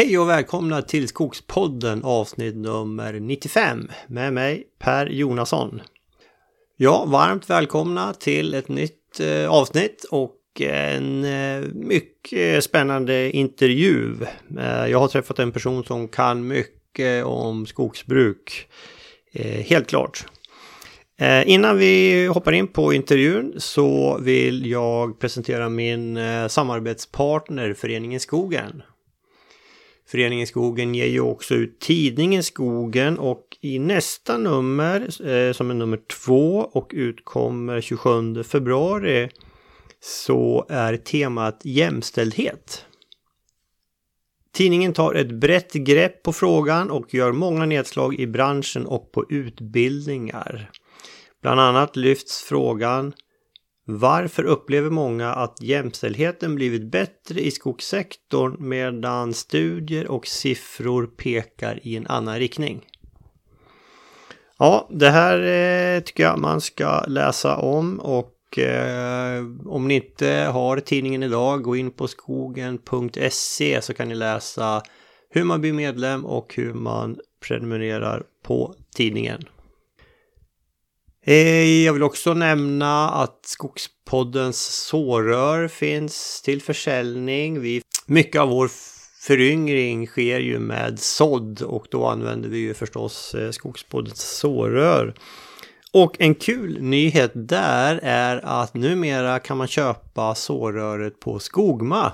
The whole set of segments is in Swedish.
Hej och välkomna till Skogspodden avsnitt nummer 95 med mig Per Jonasson. Ja, varmt välkomna till ett nytt eh, avsnitt och en eh, mycket spännande intervju. Eh, jag har träffat en person som kan mycket om skogsbruk. Eh, helt klart. Eh, innan vi hoppar in på intervjun så vill jag presentera min eh, samarbetspartner Föreningen Skogen. Föreningen Skogen ger ju också ut tidningen Skogen och i nästa nummer, eh, som är nummer två och utkommer 27 februari, så är temat jämställdhet. Tidningen tar ett brett grepp på frågan och gör många nedslag i branschen och på utbildningar. Bland annat lyfts frågan varför upplever många att jämställdheten blivit bättre i skogssektorn medan studier och siffror pekar i en annan riktning? Ja, det här eh, tycker jag man ska läsa om och eh, om ni inte har tidningen idag, gå in på skogen.se så kan ni läsa hur man blir medlem och hur man prenumererar på tidningen. Eh, jag vill också nämna att Skogspoddens sårör finns till försäljning. Vi, mycket av vår föryngring sker ju med sådd och då använder vi ju förstås eh, Skogspoddens sårör. Och en kul nyhet där är att numera kan man köpa såröret på Skogma.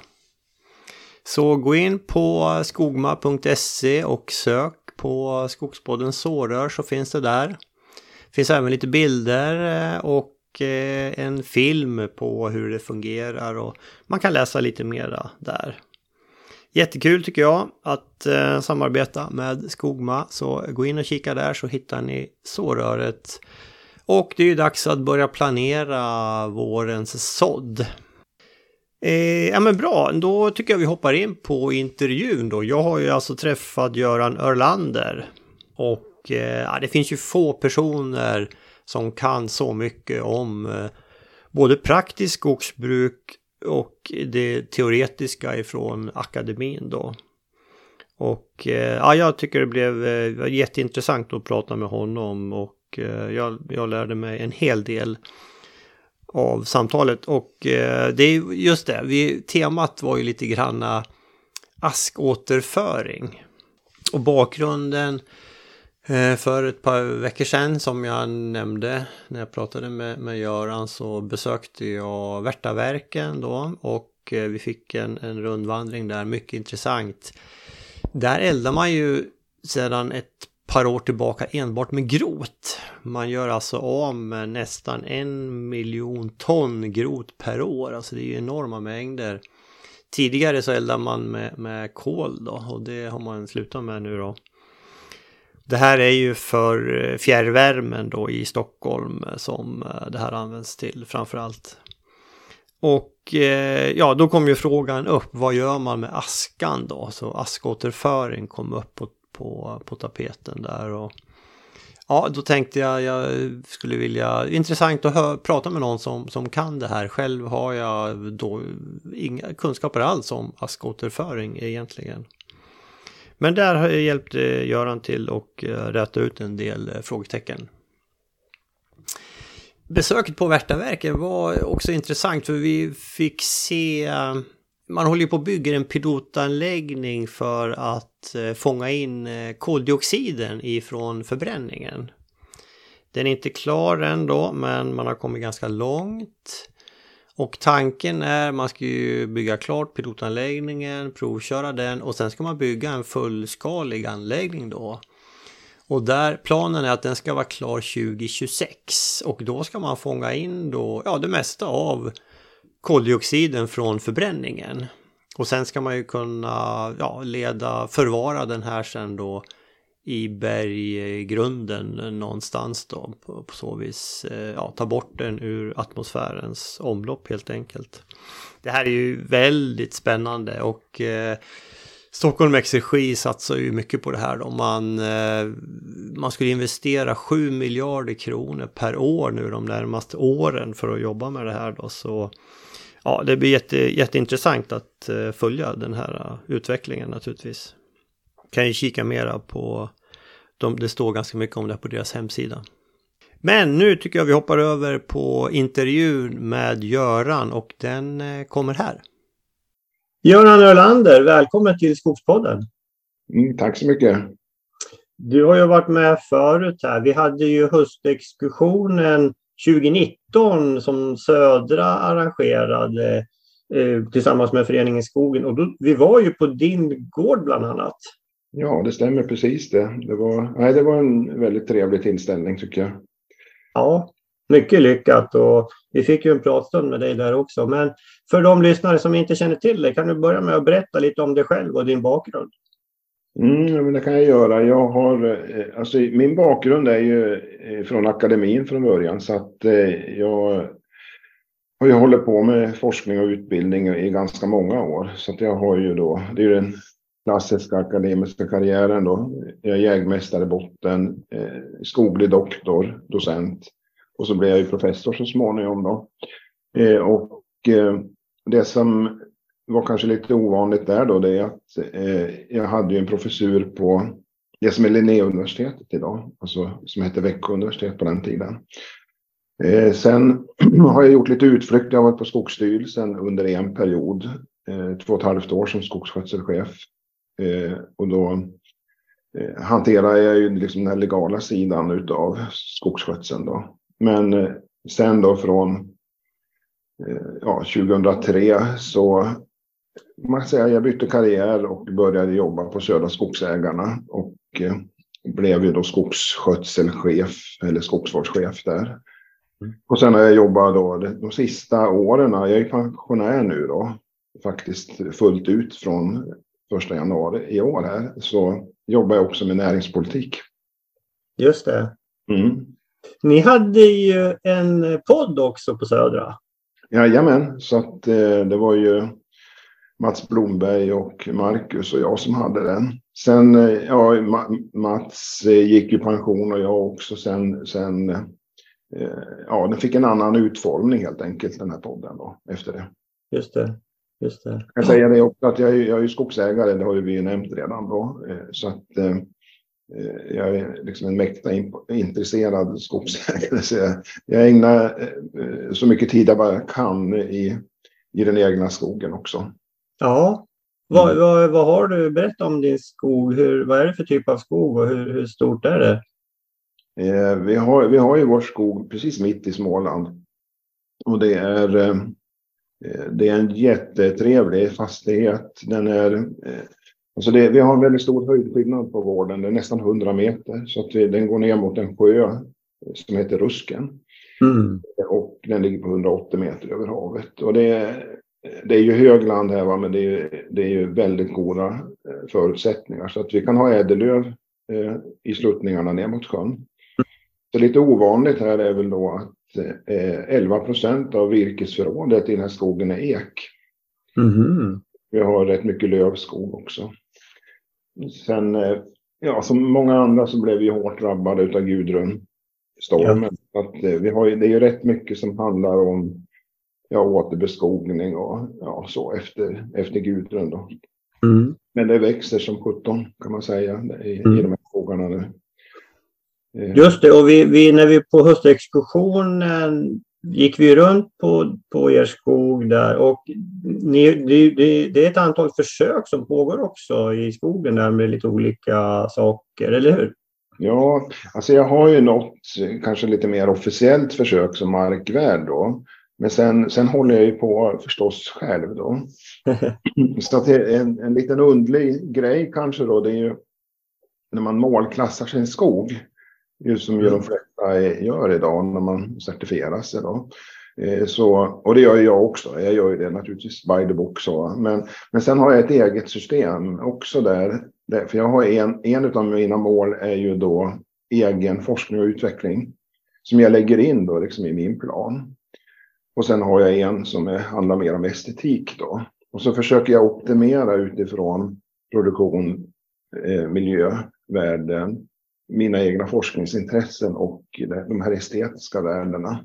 Så gå in på skogma.se och sök på Skogspoddens sårör så finns det där finns även lite bilder eh, och eh, en film på hur det fungerar och man kan läsa lite mera där. Jättekul tycker jag att eh, samarbeta med Skogma så gå in och kika där så hittar ni såröret. Och det är ju dags att börja planera vårens sådd. Eh, ja men bra, då tycker jag vi hoppar in på intervjun då. Jag har ju alltså träffat Göran Örlander. Och Eh, ja, det finns ju få personer som kan så mycket om eh, både praktiskt skogsbruk och det teoretiska ifrån akademin då. Och eh, ja, jag tycker det blev jätteintressant att prata med honom och jag, jag lärde mig en hel del av samtalet. Och det är just det, vi, temat var ju lite granna askåterföring. Och bakgrunden Eh, Eh, för ett par veckor sedan som jag nämnde när jag pratade med, med Göran så besökte jag Värtaverken då och eh, vi fick en, en rundvandring där, mycket intressant. Där eldar man ju sedan ett par år tillbaka enbart med grot. Man gör alltså av med nästan en miljon ton grot per år, alltså det är ju enorma mängder. Tidigare så eldade man med, med kol då och det har man slutat med nu då. Det här är ju för eh, fjärrvärmen då i Stockholm eh, som eh, det här används till framförallt. Och ja, då kom ju frågan upp, vad gör man med askan då? Så askåterföring kom upp på, på, på tapeten där. Och, ja, då tänkte jag jag skulle vilja, intressant att hör, prata med någon som, som kan det här. Själv har jag då inga kunskaper alls om askåterföring egentligen. Men där hjälpte eh, Göran till och eh, räta ut en del eh, frågetecken. Besöket på Värtaverken var också intressant för vi fick se man håller på att bygga en pilotanläggning för att fånga in koldioxiden ifrån förbränningen. Den är inte klar än då men man har kommit ganska långt. Och tanken är man ska ju bygga klart pilotanläggningen, provköra den och sen ska man bygga en fullskalig anläggning då. Och där planen är att den ska vara klar 2026 och då ska man fånga in då, ja det mesta av koldioxiden från förbränningen. Och sen ska man ju kunna ja, leda, förvara den här sen då i berggrunden någonstans då på, på så vis eh, ja, ta bort den ur atmosfärens omlopp helt enkelt. Det här är ju väldigt spännande och eh, Stockholm Exergi satsar ju mycket på det här då. Man, eh, man skulle investera 7 miljarder kronor per år nu de närmaste åren för att jobba med det här då. Så ja, det blir jätte, jätteintressant att eh, följa den här eh, utvecklingen naturligtvis. Kan ju kika mera på, de, det står ganska mycket om det på deras hemsida. Men nu tycker jag vi hoppar över på intervjun med Göran och den uh, kommer här. Göran Ölander, välkommen till Skogspodden. Mm, tack så mycket. Du har ju varit med förut här. Vi hade ju höstexkursionen 2019 som Södra arrangerade eh, tillsammans med Föreningen Skogen. Och då, vi var ju på din gård bland annat. Ja, det stämmer precis det. Det var, nej, det var en väldigt trevlig tillställning tycker jag. Ja, mycket lyckat och vi fick ju en pratstund med dig där också. Men för de lyssnare som inte känner till dig, kan du börja med att berätta lite om dig själv och din bakgrund? Mm, men det kan jag göra. Jag har, eh, alltså, min bakgrund är ju eh, från akademin från början så att eh, jag har ju hållit på med forskning och utbildning i ganska många år. Så att jag har ju då, det är ju den klassiska akademiska karriären då. Jag är jägmästare i botten, eh, skoglig doktor, docent och så blev jag ju professor så småningom då. Eh, och eh, det som var kanske lite ovanligt där då, det är att eh, jag hade ju en professur på det som är Linnéuniversitetet idag, alltså som hette Växjö universitet på den tiden. Eh, sen har jag gjort lite utflykter. Jag har varit på Skogsstyrelsen under en period, eh, två och ett halvt år som skogsskötselchef. Eh, och då eh, hanterar jag ju liksom den legala sidan utav skogsskötseln då. Men eh, sen då från eh, ja, 2003 så man kan säga, jag bytte karriär och började jobba på Södra Skogsägarna och eh, blev ju då skogsskötselchef eller skogsvårdschef där. Mm. Och sen har jag jobbat då de sista åren, jag är pensionär nu då, faktiskt fullt ut från första januari i år här, så jobbar jag också med näringspolitik. Just det. Mm. Ni hade ju en podd också på Södra. Jajamän, så att eh, det var ju Mats Blomberg och Marcus och jag som hade den. Sen, eh, ja, Mats eh, gick i pension och jag också. Sen, sen eh, ja, den fick en annan utformning helt enkelt, den här podden då, efter det. Just det. Just det. Jag kan säga det också att jag är, jag är skogsägare, det har ju vi nämnt redan då. Så att jag är liksom en mäkta intresserad skogsägare. Så jag, jag ägnar så mycket tid jag bara kan i, i den egna skogen också. Ja. Vad, mm. vad, vad har du berättat om din skog? Hur, vad är det för typ av skog och hur, hur stort är det? Eh, vi, har, vi har ju vår skog precis mitt i Småland. Och det är, eh, det är en jättetrevlig fastighet. Den är, eh, alltså det, vi har en väldigt stor höjdskillnad på gården. Det är nästan 100 meter. Så att vi, den går ner mot en sjö som heter Rusken. Mm. Och den ligger på 180 meter över havet. Och det är det är ju högland här, va? men det är, det är ju väldigt goda eh, förutsättningar. Så att vi kan ha ädellöv eh, i sluttningarna ner mot sjön. Så lite ovanligt här är väl då att eh, 11 procent av virkesförrådet i den här skogen är ek. Mm. Vi har rätt mycket lövskog också. Sen, eh, ja, som många andra så blev vi hårt drabbade av Gudrun stormen. Ja. Att, eh, vi har ju, det är ju rätt mycket som handlar om ja, återbeskogning och ja, så efter, efter Gudrun. Då. Mm. Men det växer som 17 kan man säga i, mm. i de här skogarna nu. Eh. Just det, och vi, vi, när vi på höstexkursionen gick vi runt på, på er skog där och ni, det, det, det, är ett antal försök som pågår också i skogen där med lite olika saker, eller hur? Ja, alltså jag har ju något kanske lite mer officiellt försök som markvärd då. Men sen, sen håller jag ju på förstås själv då. Så att en, en liten undlig grej kanske då, det är ju när man målklassar sin skog. Just som ju de flesta gör idag när man certifierar sig då. Eh, så, och det gör jag också. Jag gör ju det naturligtvis by the book. Så. Men, men sen har jag ett eget system också där. för jag har en, en av mina mål är ju då egen forskning och utveckling. Som jag lägger in då liksom i min plan. Och sen har jag en som är, handlar mer om estetik då. Och så försöker jag optimera utifrån produktion, eh, miljövärden, mina egna forskningsintressen och de här estetiska värdena.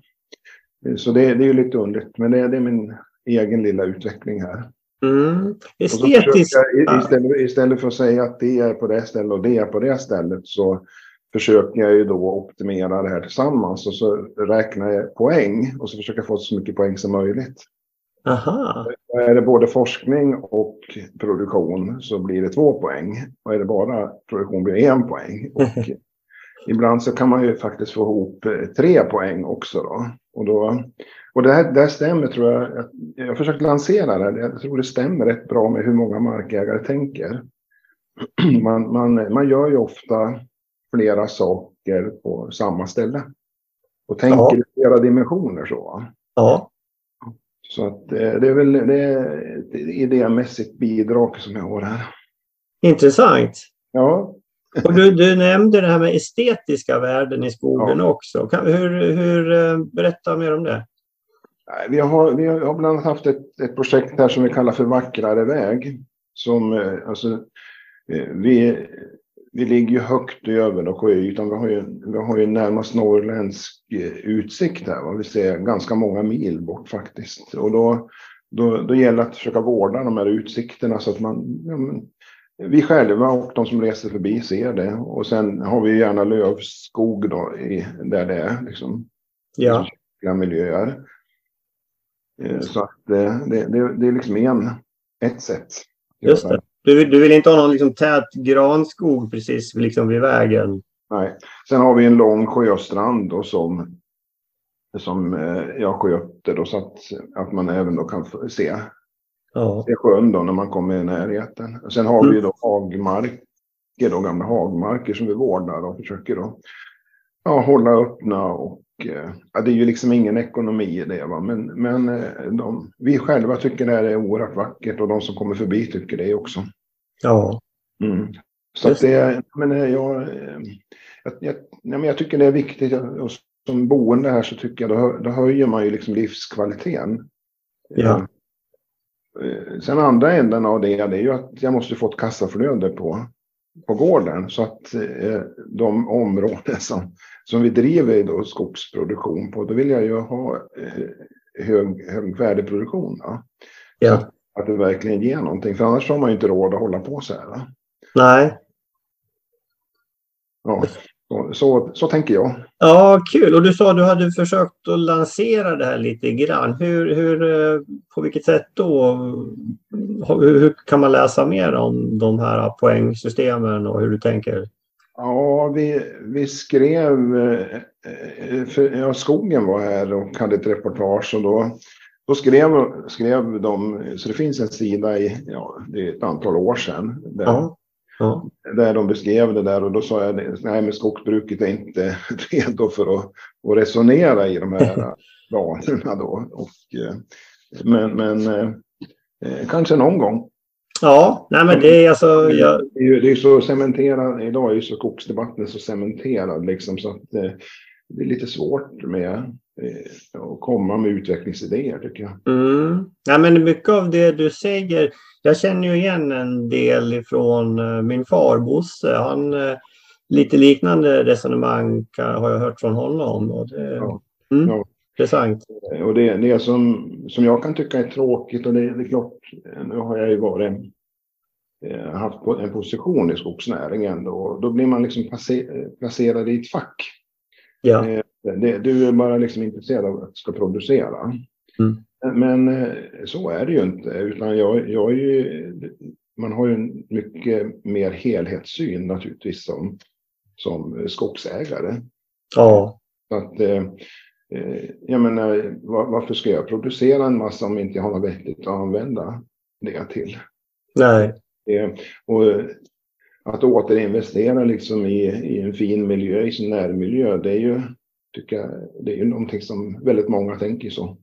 Så det, det är ju lite underligt, men det, det, är min egen lilla utveckling här. Mm. Estetiskt. Istället, istället för att säga att det är på det stället och det är på det stället så försöker jag ju då optimera det här tillsammans och så räknar jag poäng och så försöker jag få så mycket poäng som möjligt. Aha. Är det både forskning och produktion så blir det två poäng. Och är det bara produktion blir det en poäng. Och ibland så kan man ju faktiskt få ihop eh, tre poäng också. Då. Och, då, och det, här, det här stämmer tror jag. Jag har försökt lansera det. Jag tror det stämmer rätt bra med hur många markägare tänker. Man, man, man gör ju ofta flera saker på samma ställe. Och tänker i flera dimensioner så. Ja. Så att eh, det är väl det är ett idémässigt bidrag som jag har här. Intressant. Ja. Och du, du nämnde det här med estetiska värden i skogen ja. också. Kan, hur, hur, eh, berätta mer om det. Vi har, vi har bland annat haft ett, ett projekt här som vi kallar för Vackrare väg. Som, eh, alltså, vi, vi ligger ju högt över då sjöytan. Vi har ju, vi har ju närmast norrländsk eh, utsikt här. Va? Vi ser ganska många mil bort faktiskt. Och då, då, då gäller det att försöka vårda de här utsikterna så att man, ja, men, vi själva och de som reser förbi ser det. Och sen har vi gärna lövskog då i, där det är liksom. Ja. miljöer. Eh, så att det, det, det, det är liksom en, ett sätt. Just det. Du, du vill inte ha någon liksom tät granskog precis liksom vid vägen? Nej. Sen har vi en lång sjöstrand då som, som eh, jag sköter då, så att, att man även då kan se, ja. se sjön då när man kommer i närheten. Sen har mm. vi då hagmarker, då, gamla hagmarker som vi vårdar och försöker då, ja, hålla öppna och ja, det är ju liksom ingen ekonomi i det. Va? Men, men eh, de, vi själva tycker det här är oerhört vackert och de som kommer förbi tycker det också. Ja. Mm. Så att det, men jag, jag, jag, jag, jag tycker det är viktigt. Och som boende här så tycker jag då, då höjer man ju liksom livskvaliteten. Ja. Eh, sen andra änden av det, det är ju att jag måste få ett kassaflöde på, på gården. Så att eh, de områden som, som vi driver då skogsproduktion på, då vill jag ju ha eh, hög, hög värdeproduktion. Ja. ja. Att, att det verkligen ger någonting, för annars har man ju inte råd att hålla på så här. Va? Nej. Ja, så, så, så, tänker jag. Ja, kul. Och du sa att du hade försökt att lansera det här lite grann. Hur, hur, eh, på vilket sätt då? Hur, hur kan man läsa mer om de här poängsystemen och hur du tänker? Ja, vi, vi skrev, eh, för, ja, Skogen var här och hade ett reportage och då, då skrev, skrev de, så det finns en sida i, ja, det är ett antal år sedan. Där, ja, ja. där de beskrev det där och då sa jag, nej men skogsbruket är inte redo för att, att resonera i de här banorna då. Och, eh, men men eh, kanske någon gång. Ja, nej men det är alltså... Jag... Det, är ju, det är så cementerad, idag är ju så skogsdebatten så cementerad liksom så att eh, det är lite svårt med eh, att komma med utvecklingsidéer tycker jag. Mm. Nej, men mycket av det du säger, jag känner ju igen en del ifrån eh, min far Bosse. Han, eh, lite liknande resonemang har jag hört från honom. Och det, ja. Mm. Ja. Intressant. Och det, det som, som jag kan tycka är tråkigt och det, det är klart, nu har jag ju varit eh, haft en position i skogsnäringen då, då blir man liksom placerad i ett fack. Ja. Eh, det, du är bara liksom intresserad av att ska producera. Mm. Men eh, så är det ju inte, utan jag, jag är ju, man har ju en mycket mer helhetssyn naturligtvis som, som skogsägare. Ja. Att, Eh, jag menar, varför ska jag producera en massa om inte jag har något vettigt att använda det till? Nej. Och att återinvestera liksom i, i en fin miljö, i sin närmiljö, det är ju, tycker jag, det är ju någonting som väldigt många tänker så.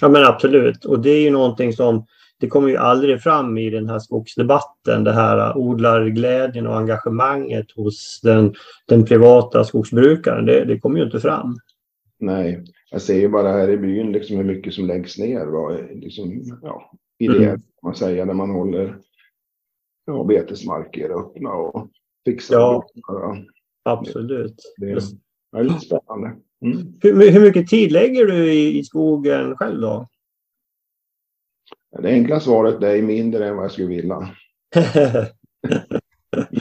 Ja men absolut, och det är ju någonting som det kommer ju aldrig fram i den här skogsdebatten, det här odlarglädjen och engagemanget hos den, den privata skogsbrukaren. Det, det kommer ju inte fram. Nej, jag ser ju bara här i byn liksom hur mycket som läggs ner. Va? Liksom, ja, idéer mm. kan man säga när man håller ja, betesmarker öppna och fixar. Ja, ja. absolut. Det, det är lite spännande. Mm. Hur, hur, mycket tid lägger du i, i skogen själv då? Det enkla svaret är mindre än vad jag skulle vilja.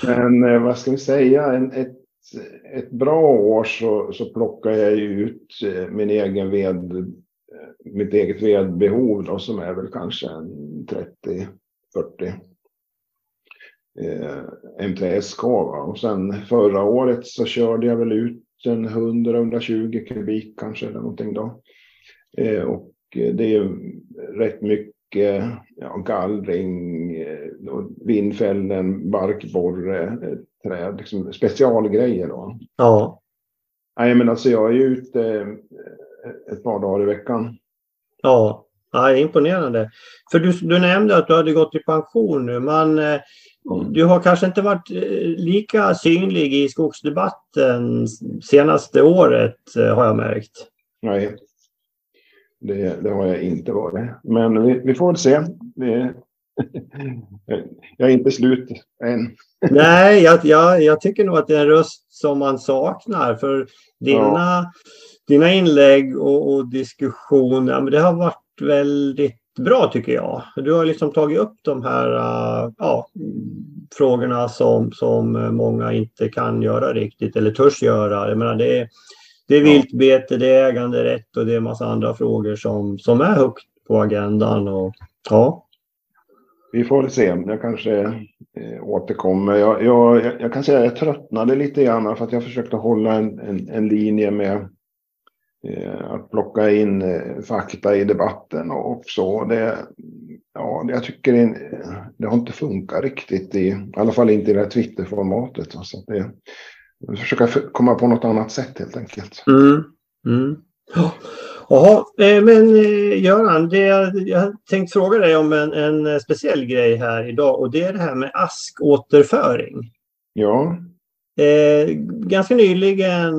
Men eh, vad ska vi säga, en, ett, ett bra år så, så plockar jag ut eh, min egen ved, eh, mitt eget vedbehov då, som är väl kanske 30-40 eh, MTSK. Va? Och sen förra året så körde jag väl ut en 100-120 kubik kanske eller någonting då. Eh, och det är rätt mycket ja, gallring, eh, vindfällen, barkborre, eh, träd, liksom specialgrejer då. Ja. Nej, men alltså jag är ju ute eh, ett par dagar i veckan. Ja, ja imponerande. För du, du nämnde att du hade gått i pension nu, mm. Du har kanske inte varit lika synlig i skogsdebatten senaste året har jag märkt. Nej, det, det, har jag inte varit. Men vi, vi får väl se. Det, jag är inte slut än. Nej, jag, jag, jag, tycker nog att det är en röst som man saknar. För dina, ja. dina inlägg och, och diskussion, ja, men det har varit väldigt bra tycker jag. Du har liksom tagit upp de här uh, ja, frågorna som, som många inte kan göra riktigt eller törs göra. Jag menar, det är, det är viltbete, det är äganderätt och det är en massa andra frågor som, som är högt på agendan. Och, ja. Vi får väl se. Jag kanske eh, återkommer. Jag, jag, jag, kan säga att jag tröttnade lite grann för att jag försökte hålla en, en, en linje med att plocka in eh, fakta i debatten och så. Det, ja, jag tycker det, det har inte funkat riktigt, i, i alla fall inte i det här Twitter-formatet. Så det, försöka komma på något annat sätt helt enkelt. Mm. Mm. Jaha, eh, men eh, Göran, det jag, jag tänkte fråga dig om en, en speciell grej här idag och det är det här med askåterföring. Ja. Eh, ganska nyligen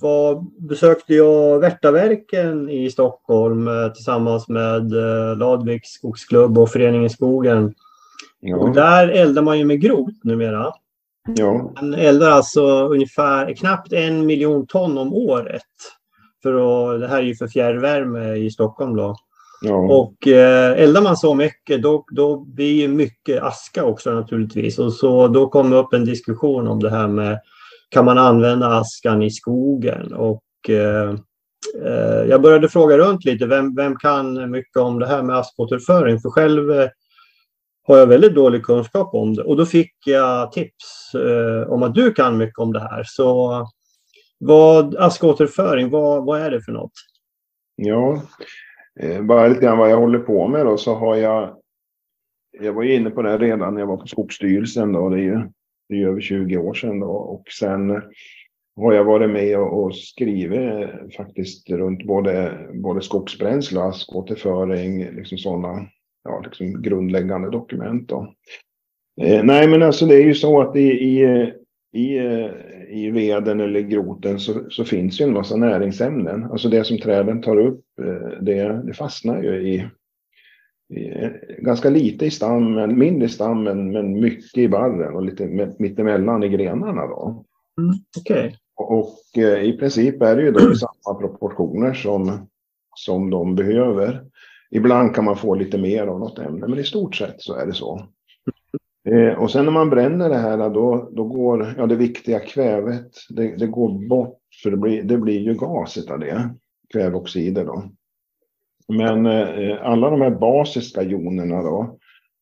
var, besökte jag Värtaverken i Stockholm eh, tillsammans med eh, Ladviks skogsklubb och Föreningen Skogen. Ja. Och där eldar man ju med grot numera. Ja. Man eldar alltså ungefär knappt en miljon ton om året. För att, det här är ju för fjärrvärme i Stockholm då. Ja. Och eh, eldar man så mycket då, då blir ju mycket aska också naturligtvis. Och så då kommer upp en diskussion om det här med kan man använda askan i skogen? Och eh, eh, jag började fråga runt lite, vem, vem kan mycket om det här med askåterföring? För själv eh, har jag väldigt dålig kunskap om det. Och då fick jag tips eh, om att du kan mycket om det här. Så vad, askåterföring, vad, vad är det för något? Ja, eh, bara lite grann vad jag håller på med då så har jag jag var ju inne på det redan när jag var på Skogsstyrelsen då. Det är ju det är över 20 år sedan då. Och sen har jag varit med och, skrivit faktiskt runt både, både skogsbränsle, askåterföring, liksom sådana ja, liksom grundläggande dokument. Då. Eh, nej, men alltså det är ju så att i, i, i, i veden eller groten så, så finns ju en massa näringsämnen. Alltså det som träden tar upp, eh, det, det fastnar ju i, i, ganska lite i stammen, mindre i stammen, men mycket i barren och lite mittemellan i grenarna. Då. Mm, okay. Och, och eh, i princip är det ju då samma proportioner som, som de behöver. Ibland kan man få lite mer av något ämne, men i stort sett så är det så. Eh, och sen när man bränner det här, då, då går ja, det viktiga kvävet, det, det går bort, för det blir, det blir ju gaset av det, kväveoxider då. Men eh, alla de här basiska jonerna då,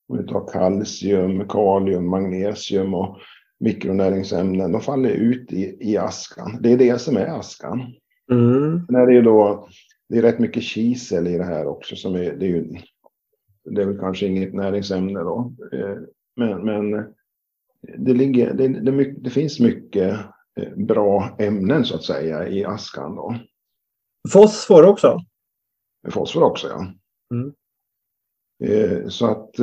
om vi tar kalcium, kalium, magnesium och mikronäringsämnen, de faller ut i, i askan. Det är det som är askan. Mm. När det är då det är rätt mycket kisel i det här också. Som är, det, är ju, det är väl kanske inget näringsämne då. Eh, men, men det, ligger, det, det, det finns mycket eh, bra ämnen så att säga i askan. Då. Fosfor också? Fosfor också, ja. Mm. Eh, så att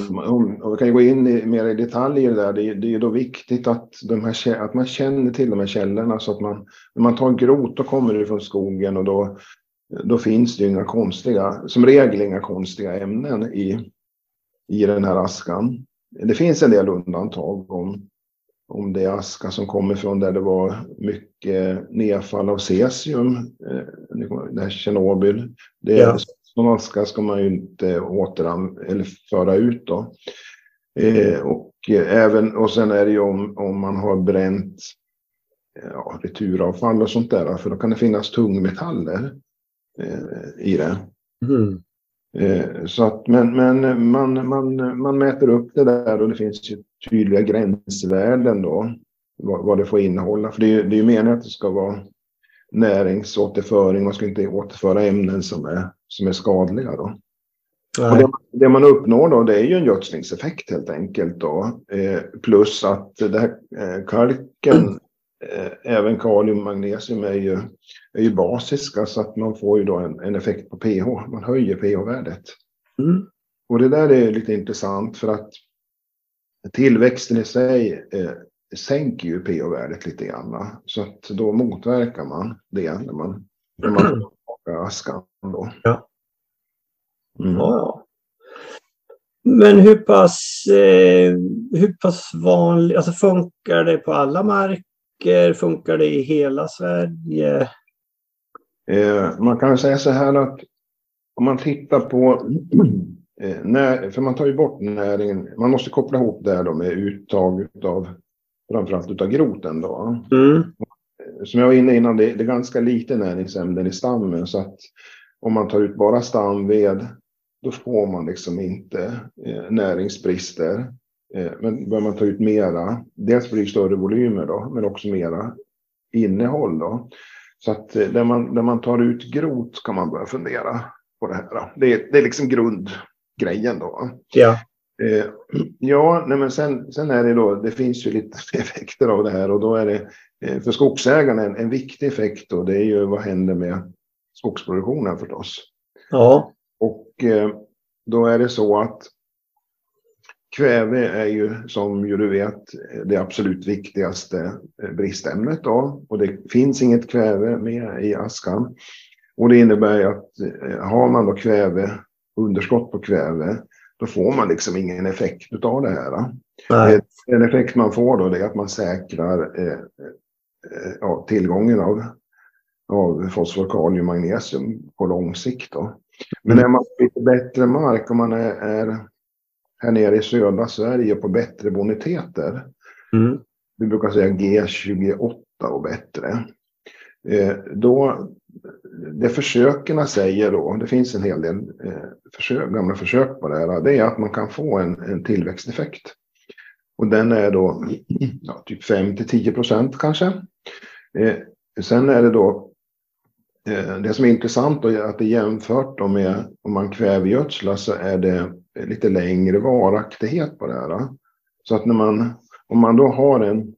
om vi kan gå in i, mer i detaljer där, det, det är då viktigt att, de här, att man känner till de här källorna så att man, när man tar grot då kommer det från skogen och då, då finns det inga konstiga, som regel inga konstiga ämnen i, i den här askan. Det finns en del undantag om, om det är aska som kommer från där det var mycket nedfall av cesium, eh, det här Tjernobyl. Det, ja. Sån aska ska man ju inte återan eller föra ut då. Eh, och, även, och sen är det ju om, om man har bränt ja, returavfall och sånt där. För då kan det finnas tungmetaller eh, i det. Mm. Eh, så att, men men man, man, man mäter upp det där och det finns ju tydliga gränsvärden då. Vad, vad det får innehålla. För det är ju det är meningen att det ska vara näringsåterföring. Man ska inte återföra ämnen som är, som är skadliga då. Det, det, man uppnår då det är ju en gödslingseffekt helt enkelt då. Eh, plus att det här eh, kalken även kalium och magnesium är ju, är ju basiska så att man får ju då en, en effekt på pH. Man höjer pH-värdet. Mm. Och det där är lite intressant för att tillväxten i sig eh, sänker ju pH-värdet lite grann. Så att då motverkar man det när man, när man får askan. Då. Ja. Mm. ja. Men hur pass, eh, hur pass vanligt, alltså funkar det på alla marker? Funkar det i hela Sverige? Eh, man kan säga så här att om man tittar på eh, när, för man tar ju bort näringen. Man måste koppla ihop det här då med uttag av framförallt av groten då. Mm. Som jag var inne innan, det, det är ganska lite näringsämnen i stammen så att om man tar ut bara stamved då får man liksom inte eh, näringsbrister. Eh, men bör man ta ut mera, dels blir det större volymer då, men också mera innehåll då. Så att eh, där man, där man tar ut grot kan man börja fundera på det här. Det, är, det är liksom grundgrejen då. Ja. Eh, ja, nej men sen, sen är det då, det finns ju lite effekter av det här och då är det för skogsägarna en, en viktig effekt då, det är ju vad händer med skogsproduktionen förstås. Ja. Och då är det så att Kväve är ju som ju du vet det absolut viktigaste eh, bristämnet då. Och det finns inget kväve med i askan. Och det innebär att eh, har man då kväve, underskott på kväve, då får man liksom ingen effekt av det här. Nej. Den effekt man får då är att man säkrar eh, ja, tillgången av, av fosfor, kalium, magnesium på lång sikt. Då. Men mm. är man lite bättre mark, om man är, är här nere i södra Sverige på bättre boniteter. Mm. Vi brukar säga G28 och bättre. Eh, då, det försökerna säger då, det finns en hel del eh, försök, gamla försök på det här, det är att man kan få en, en tillväxteffekt. Och den är då ja, typ 5 till 10 procent kanske. Eh, sen är det då eh, det som är intressant då är att det jämfört med om man kvävegödslar så är det lite längre varaktighet på det här. Så att när man, om man då har en,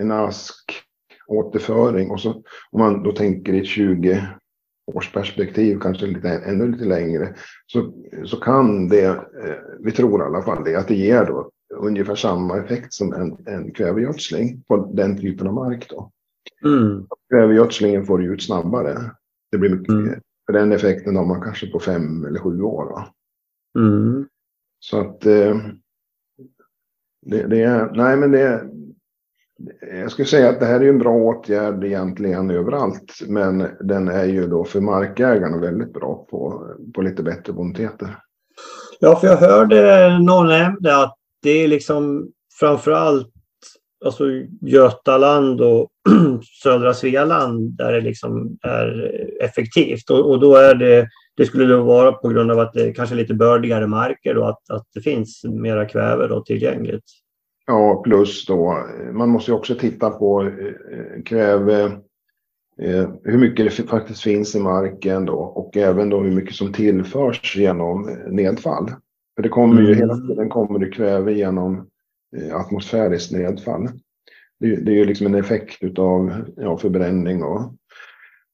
en ask återföring och så om man då tänker i 20 års perspektiv, kanske lite, ännu lite längre, så, så kan det, eh, vi tror i alla fall det, att det ger då ungefär samma effekt som en, en kvävegödsling på den typen av mark. Då. Mm. Kvävegödslingen får du ut snabbare. Det blir mycket, mm. För den effekten har man kanske på fem eller sju år. Då. Mm. Så att eh, det, det, är, nej men det jag skulle säga att det här är en bra åtgärd egentligen överallt. Men den är ju då för markägarna väldigt bra på, på lite bättre boniteter. Ja, för jag hörde någon nämnde att det är liksom framförallt alltså Götaland och södra Svealand där det liksom är effektivt. Och, och, då är det, det skulle då vara på grund av att det kanske är lite bördigare marker och att, att det finns mera kväve då tillgängligt. Ja, plus då, man måste ju också titta på eh, kväve, eh, hur mycket det faktiskt finns i marken då och även då hur mycket som tillförs genom nedfall. För det kommer ju mm. hela tiden kommer det kväve genom Eh, atmosfäriskt nedfall. Det, det är ju liksom en effekt av ja, förbränning och,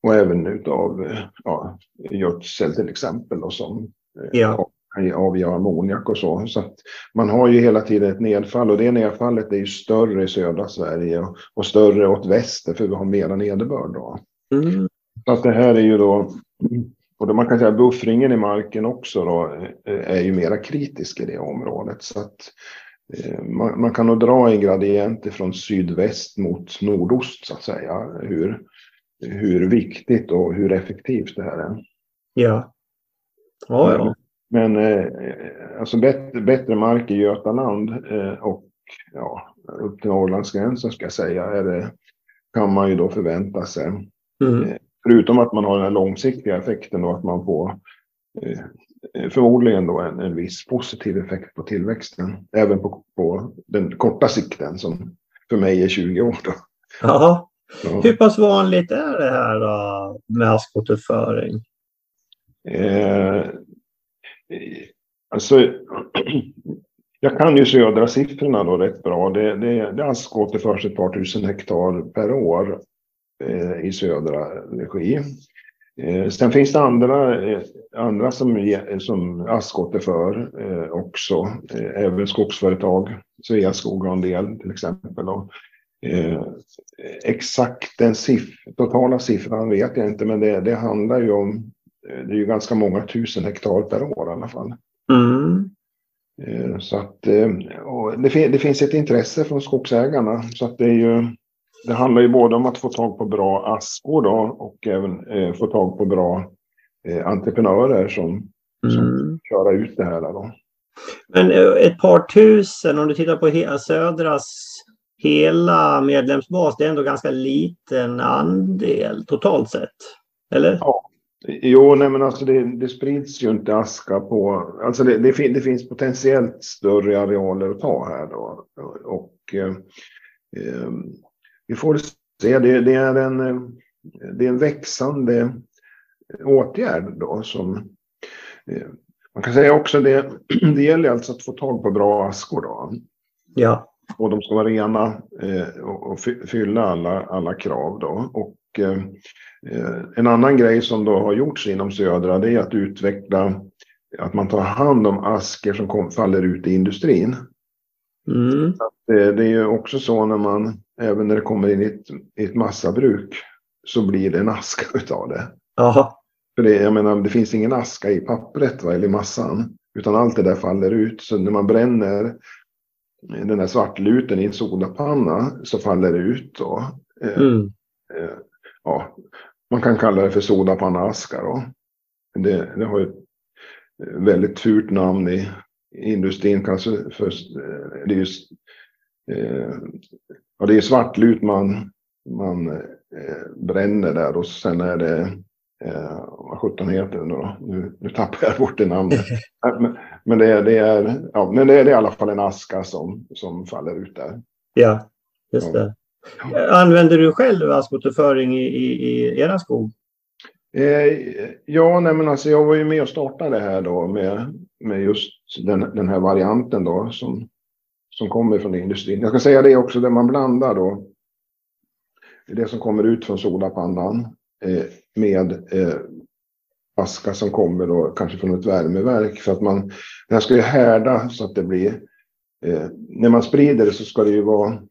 och även utav ja, gödsel till exempel och som eh, ja. avger ammoniak och så. Så att man har ju hela tiden ett nedfall och det nedfallet är ju större i södra Sverige och, och större åt väster för vi har mera nederbörd då. Mm. Så att det här är ju då och då man kan säga buffringen i marken också då eh, är ju mera kritisk i det området. Så att Eh, man, man, kan nog dra en gradient från sydväst mot nordost så att säga. Hur, hur viktigt och hur effektivt det här är. Ja. Ja, ja. Men eh, alltså bättre, bättre mark i Götaland eh, och ja, upp till Norrlandsgränsen ska jag säga är det, kan man ju då förvänta sig. Mm. Eh, förutom att man har den här långsiktiga effekten och att man får eh, förmodligen då en, en viss positiv effekt på tillväxten. Även på, på den korta sikten som för mig är 20 år. Då. Ja. Hur pass vanligt är det här då, med askåterföring? Eh, alltså, jag kan ju södra siffrorna då rätt bra. Det, det, det askåterförs ett par tusen hektar per år eh, i södra regi. Eh, sen finns det andra, eh, andra som, som askåterför eh, också. Eh, även skogsföretag, Sveaskog har en del till exempel. Och, Eh, exakt den siff totala siffran vet jag inte, men det, det handlar ju om, eh, det är ju ganska många tusen hektar per år i alla fall. Mm. Eh, så att eh, det, det, finns ett intresse från skogsägarna, så att det är ju, det handlar ju både om att få tag på bra askor då och även eh, få tag på bra eh, entreprenörer som, mm. som köra ut det här då. Men ett par tusen, om du tittar på hela Södras hela medlemsbas, det är ändå ganska liten andel totalt sett. Eller? Ja. Jo, nej men alltså det, det sprids ju inte aska på... Alltså det, det, det, finns potentiellt större arealer att ta här då. Och eh, eh vi får se, det, det, är en, det är en växande åtgärd då som... Eh, man kan säga också det, det gäller alltså att få tag på bra askor då. Ja. Och de ska vara rena eh, och fylla alla, alla krav. Då. Och, eh, eh, en annan grej som då har gjorts inom Södra det är att utveckla att man tar hand om asker som kom, faller ut i industrin. Mm. Att, eh, det är ju också så när man, även när det kommer in i ett, i ett massabruk, så blir det en aska utav det. Aha. För det, jag menar, det finns ingen aska i pappret va, eller i massan, utan allt det där faller ut. Så när man bränner den här svartluten i en sodapanna så faller det ut. Då. Eh, mm. Eh, ja, man kan kalla det för sodapannaaska. Då. Det, det har ett väldigt fult namn i industrin. Kanske för, eh, det är just, ja, det är svartlut man, man bränner där och sen är det Eh, vad sjutton heter det nu då? Nu, nu tappar jag bort det namnet. men, men, det, är, det, är, ja, men det är i alla fall en aska som, som faller ut där. Ja, just det. Använder du själv askåterföring i, i, i er skog? Eh, ja, nej, men alltså jag var ju med och startade det här då med, med just den, den här varianten då som, som kommer från industrin. Jag ska säga det också, där man blandar då det som kommer ut från sodapannan Eh, med eh, aska som kommer då kanske från ett värmeverk. För att man, det här ska ju härda så att det blir, eh, när man sprider det så ska det ju vara,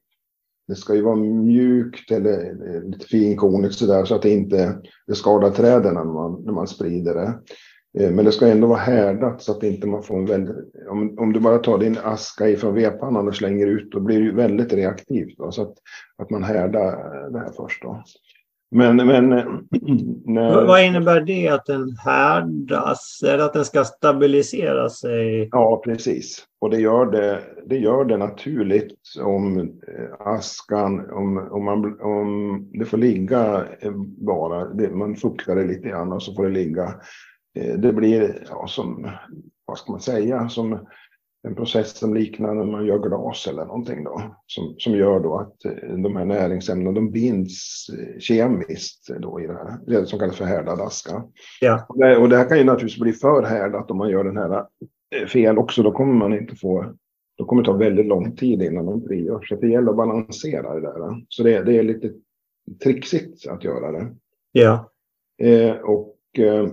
det ska ju vara mjukt eller lite finkornigt sådär så att det inte det skadar träden när man, när man sprider det. Eh, men det ska ändå vara härdat så att inte man får en väldigt... Om, om du bara tar din aska ifrån vedpannan och slänger ut, då blir det ju väldigt reaktivt. Då, så att, att man härdar eh, det här först. Då. Men, men när... Vad innebär det att den härdas? Är det att den ska stabilisera sig? Ja, precis. Och det gör det, det, gör det naturligt om eh, askan, om, om, man, om det får ligga eh, bara, det, man fuktar det lite grann och så får det ligga. Eh, det blir, ja, som, vad ska man säga, som en process som liknar när man gör glas eller någonting då. Som, som gör då att eh, de här näringsämnena de binds eh, kemiskt då i det här, det som kallas för härdad aska. Ja. Och, det, och det här kan ju naturligtvis bli för härdat om man gör den här eh, fel också. Då kommer man inte få, då kommer det ta väldigt lång tid innan de frigörs. Så det gäller att balansera det där. Så det, det är lite trixigt att göra det. Ja. Eh, och eh,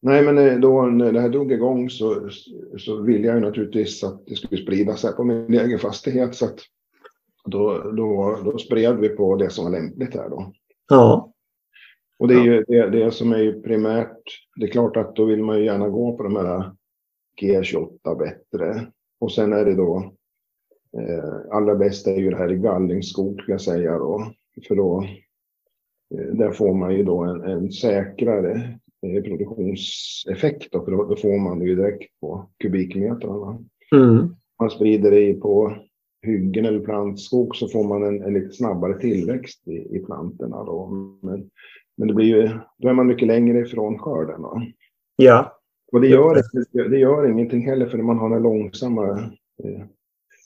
Nej, men eh, då när det här drog igång så, så ville jag ju naturligtvis att det skulle spridas här på min egen fastighet. Så att då, då, då spred vi på det som var lämpligt här då. Ja. Och det är ju det, det som är ju primärt. Det är klart att då vill man ju gärna gå på de här G28 bättre. Och sen är det då eh, allra bäst är ju det här i gallringsskog ska jag säga då. För då, eh, där får man ju då en, en säkrare produktionseffekt då, för då, får man det ju direkt på kubikmetrarna. Mm. Man sprider det på hyggen eller plantskog så får man en, en lite snabbare tillväxt i, i plantorna då. Men, men det blir ju, då är man mycket längre ifrån skörden. Då. Ja. Och det gör, det gör ingenting heller för man har den långsamma eh,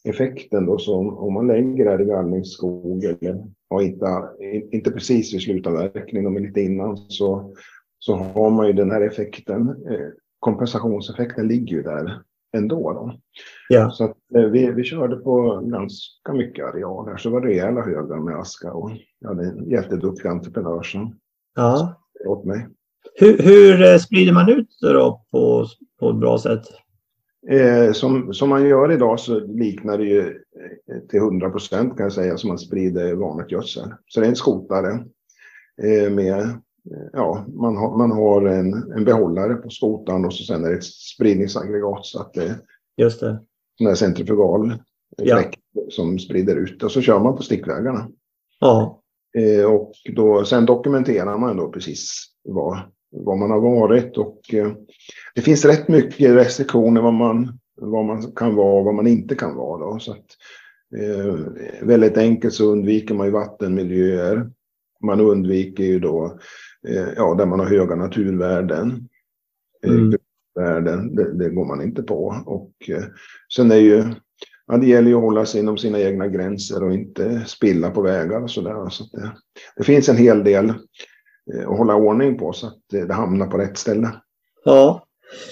effekten då. Så om, om man lägger det i gallringsskog eller ja, inte, inte precis vid slutavverkning men lite innan så, så har man ju den här effekten. Eh, kompensationseffekten ligger ju där ändå. Då. Ja. Så att, eh, vi, vi körde på ganska mycket areal här, så det var rejäla högar med aska och jag hade en jätteduktig entreprenör som ja. åt mig. Hur, hur eh, sprider man ut det då på, på ett bra sätt? Eh, som, som man gör idag så liknar det ju till 100 procent kan jag säga som man sprider vanligt gödsel. Så det är en skotare eh, med, ja, man har, man har en, en behållare på skotaren och så sen är det ett spridningsaggregat så att det Just det. sån här centrifugal Ja. fläkt som sprider ut och så kör man på stickvägarna. Ja. Eh, och då, sen dokumenterar man då precis vad, vad man har varit. Och, eh, det finns rätt mycket restriktioner vad man, vad man kan vara och vad man inte kan vara. Då. Så att, eh, väldigt enkelt så undviker man ju vattenmiljöer. Man undviker ju då eh, ja, där man har höga naturvärden. Eh, Mm. värden det, det går man inte på. Och eh, sen är ju Ja, det gäller ju att hålla sig inom sina egna gränser och inte spilla på vägar och sådär. Så det, det finns en hel del eh, att hålla ordning på så att det, hamnar på rätt ställe. Ja.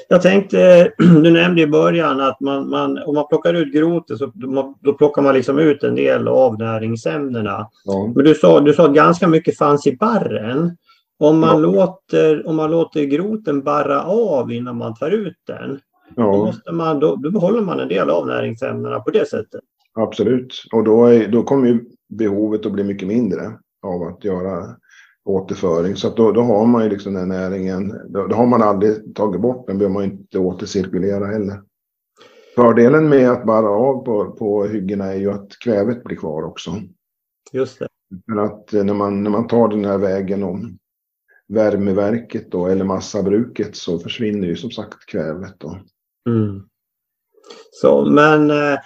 Jag tänkte, du nämnde i början att man, man, om man plockar ut grotet så då plockar man liksom ut en del av näringsämnena. Ja, Men du sa, du sa att ganska mycket fanns i barren. Om man, Ja. låter, om man låter groten barra av innan man tar ut den, då, ja måste man, då, då behåller man en del av näringsämnena på det sättet. absolut. Och då, är, då kommer ju behovet att bli mycket mindre av att göra återföring. Så då, då har man ju liksom den näringen, då, då har man aldrig tagit bort den, behöver man inte återcirkulera heller. Fördelen med att barra av på, på hyggena är ju att kvävet blir kvar också. Just det. För att när man, när man tar den här vägen om värmeverket då, eller massabruket så försvinner ju som sagt kvävet. Då. Mm. Så, men eh,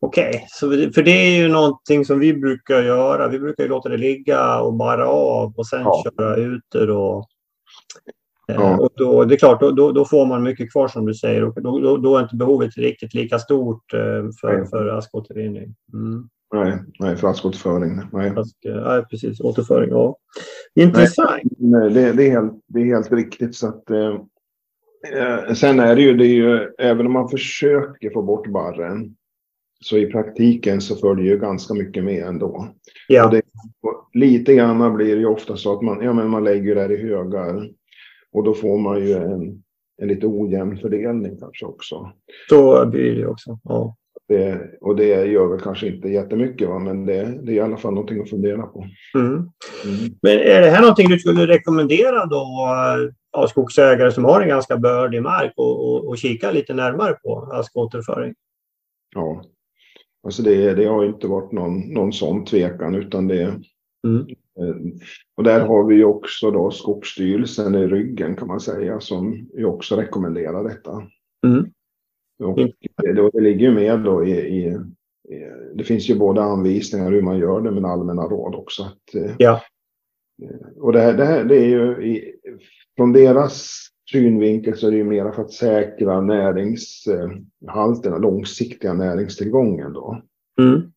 okej, det- för det är ju någonting som vi brukar göra. Vi brukar ju låta det ligga och barra av och sen Ja. köra ut det då. Eh, Ja. Och då, det är klart, då, då, då får man mycket kvar som du säger och då, då, då är inte behovet riktigt lika stort eh, för, för askåtervinning. Mm. Nej, nej för askåterföring. Nej. Eh, ja, precis, återföring. Ja. Intressant. Nej, det, det, är helt, det är helt riktigt. Så att, eh, eh, sen är det ju, det är ju, även om man försöker få bort barren, så i praktiken så följer ju ganska mycket med ändå. Ja. Och det, och lite grann blir det ju ofta så att man, ja, men man lägger det här i högar. Och då får man ju en, en lite ojämn fördelning kanske också. Så blir det också. Ja. Det, och det gör väl kanske inte jättemycket, va? men det, det är i alla fall någonting att fundera på. Mm. Mm. Men är det här någonting du skulle rekommendera då eh, av skogsägare som har en ganska bördig mark och, och, och kika lite närmare på askåterföring? Ja, alltså det, det har inte varit någon, någon sån tvekan utan det. Mm. eh, Och där har vi ju också då Skogsstyrelsen i ryggen kan man säga som ju också rekommenderar detta. Mm. Och det, det ligger ju med då i, i, det finns ju både anvisningar hur man gör det men allmänna råd också. Att, eh, Ja. Och det här, det här det är ju i, från deras synvinkel så är det ju mera för att säkra näringshalten och långsiktiga näringstillgången då. Mm.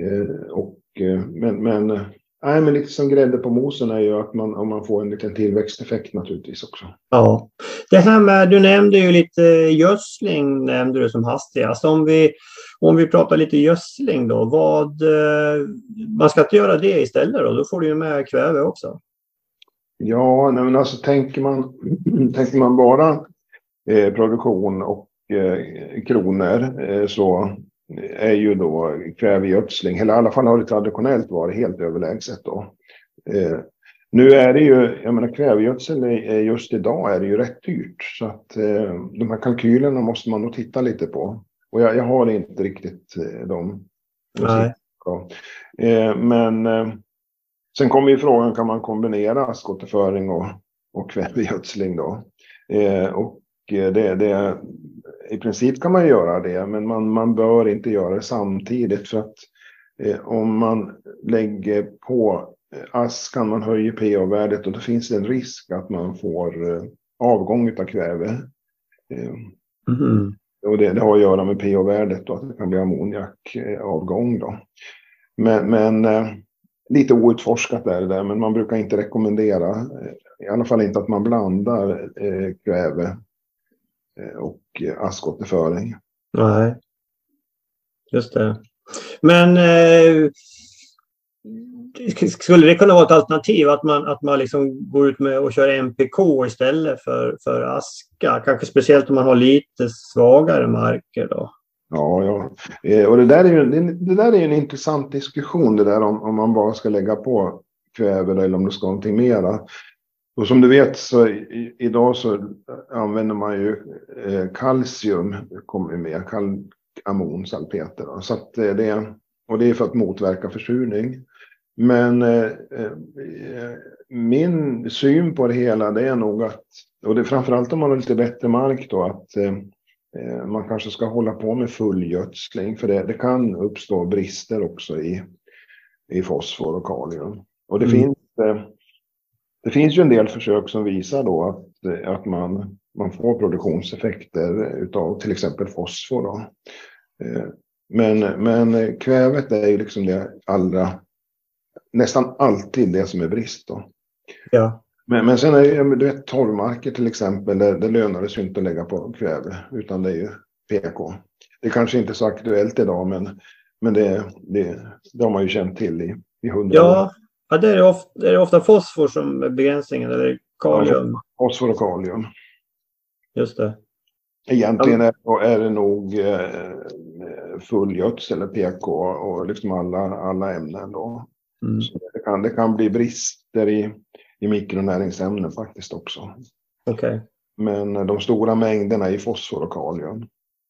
Eh, och, eh, men, men, eh, nej, men lite som grädde på mosen är ju att man, om man får en liten tillväxteffekt naturligtvis också. Ja. Det här med, du nämnde ju lite gödsling nämnde du som hastigast. Om vi, om vi pratar lite gödsling då, vad, eh, man ska inte göra det istället då? Då får du ju med kväve också. Ja, nej, men alltså tänker man, tänker man bara eh, produktion och eh, kronor eh, så är ju då kvävegödsling, eller i alla fall har det traditionellt varit helt överlägset då. Eh, nu är det ju, jag menar kvävegödsel är, just idag är det ju rätt dyrt så att eh, de här kalkylerna måste man nog titta lite på. Och jag, jag har inte riktigt eh, de. Nej. Ja. Eh, men eh, sen kommer ju frågan, kan man kombinera askåterföring och och kvävegödsling då. Eh, och det, det, i princip kan man göra det, men man, man bör inte göra det samtidigt för att eh, om man lägger på ask kan man höja pH-värdet och då finns det en risk att man får eh, avgång av kväve. Eh, mm. Och det, det, har att göra med pH-värdet och att det kan bli ammoniakavgång då. Men, men eh, lite outforskat är det där, men man brukar inte rekommendera, eh, i alla fall inte att man blandar eh, kväve eh, och askåterföring. Nej, just det. Men eh, skulle det kunna vara ett alternativ att man, att man liksom går ut med och kör MPK istället för, för aska? Kanske speciellt om man har lite svagare marker då? Ja, ja. Eh, och det där är ju det, där är en intressant diskussion det där om, om man bara ska lägga på kväve eller om det ska någonting mera. Och som du vet så i, idag så använder man ju eh, kalcium, kommer med, kal, amonsalpeter. Så att eh, det, och det är för att motverka försurning. Men eh, eh, min syn på det hela det är nog att, och det är framförallt om man har lite bättre mark då, att eh, eh, man kanske ska hålla på med fullgödsling. För det, det kan uppstå brister också i, i fosfor och kalium. Och det, mm. finns, det finns ju en del försök som visar då att, eh, att man, man får produktionseffekter av till exempel fosfor. Då. Men, men kvävet är ju liksom det allra nästan alltid det som är brist. Då. Ja. Men, men sen är det, du vet, torvmarker till exempel, där, det lönar det sig inte att lägga på kväve, utan det är ju PK. Det kanske inte är så aktuellt idag, men, men det, det, det har man ju känt till i, i hundra ja. år. Ja, det är, ofta, det är ofta fosfor som är begränsningen, eller kalium? Fosfor och kalium. Just det. Egentligen är, är det nog eh, fullgödsel eller PK och liksom alla, alla ämnen då. Mm. det, kan, det kan bli brister i, i mikronäringsämnen faktiskt också. Okay. Men de stora mängderna är fosfor och kalium.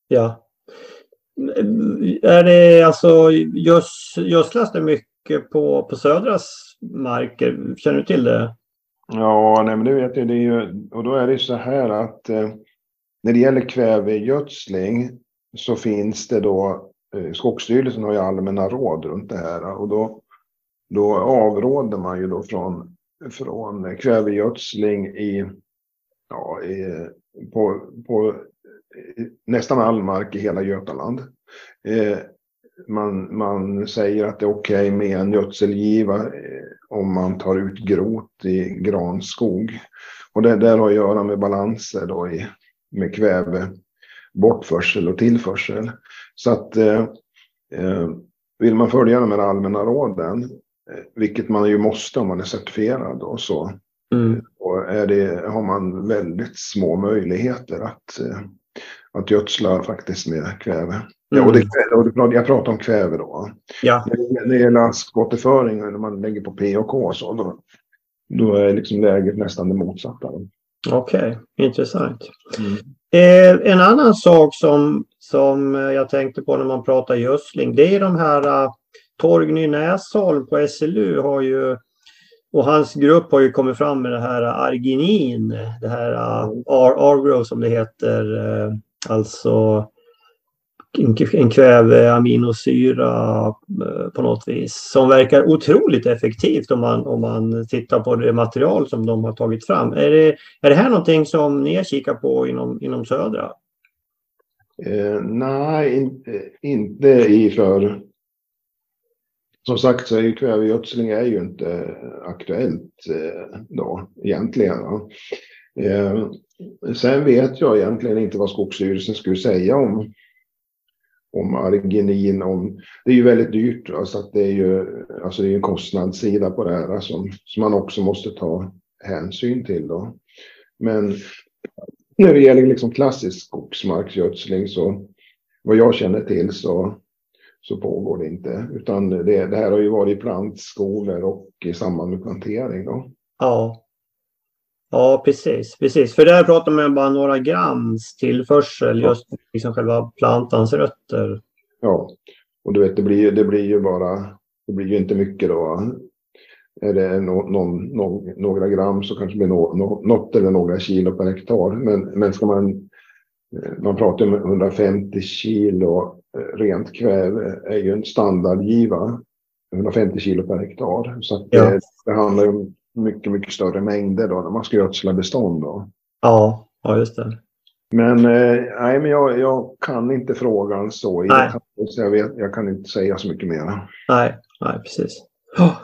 Ja. Är det alltså göds, gödslas det mycket Eh, på, på södras marker? Känner du till det? Ja, nej, men det vet jag. Det är ju, och då är det så här att eh, när det gäller kvävegödsling så finns det då eh, Skogsstyrelsen har ju allmänna råd runt det här och då då avråder man ju då från, från kvävegödsling i, ja, i, på, på nästan all mark i hela Götaland. Eh, man, man säger att det är okej okay med en gödselgiva eh, om man tar ut grot i granskog. Och det där har att göra med balanser då i, med kväve, bortförsel och tillförsel. Så att eh, eh vill man följa de här allmänna råden Eh, vilket man ju måste om man är certifierad. Och så mm. och är det, har man väldigt små möjligheter att, att gödsla faktiskt med kväve. Mm. Ja, och, det, och jag pratar om kväve då. Ja. När det gäller askåterföring, när man lägger på P och K, så då, då är liksom läget nästan det motsatta. Okej, okay. intressant. Mm. Eh, en annan sak som, som jag tänkte på när man pratar gödsling, det är de här Torgny Näsholm på SLU har ju och hans grupp har ju kommit fram med det här arginin, det här Argrow som det heter, eh, alltså en kväveaminosyra eh, på något vis som verkar otroligt effektivt om man, om man tittar på det material som de har tagit fram. Är det, är det här någonting som ni har kikat på inom, inom Södra? Eh, nej, inte, eh, inte i för som sagt så är ju kvävegödsling är ju inte aktuellt eh, då egentligen. Eh, sen vet jag egentligen inte vad Skogsstyrelsen skulle säga om om arginin. Om, det är ju väldigt dyrt, alltså att det är ju alltså det är en kostnadssida på det här som, som man också måste ta hänsyn till. Då. Men när det gäller liksom klassisk skogsmarksgödsling så vad jag känner till så så pågår det inte. Utan det, det här har ju varit i plantskolor och i samband med plantering. Då. Ja. Ja, precis. precis. För där pratar man bara några grams tillförsel, ja. just liksom själva plantans rötter. Ja, och du vet, det blir, det blir ju bara, det blir ju inte mycket då. är det no, no, no, några gram så kanske det blir no, något eller några kilo per hektar. Men, men ska man, man pratar om 150 kilo rent kväve är ju en standardgiva. 150 kilo per hektar. Så ja. det, det handlar om mycket, mycket större mängder då när man ska gödsla bestånd. Då. Ja, ja just det. Men, eh, nej, men jag, jag, kan inte frågan så. Nej. Jag, jag, vet, jag kan inte säga så mycket mer. Nej, nej precis. Oh.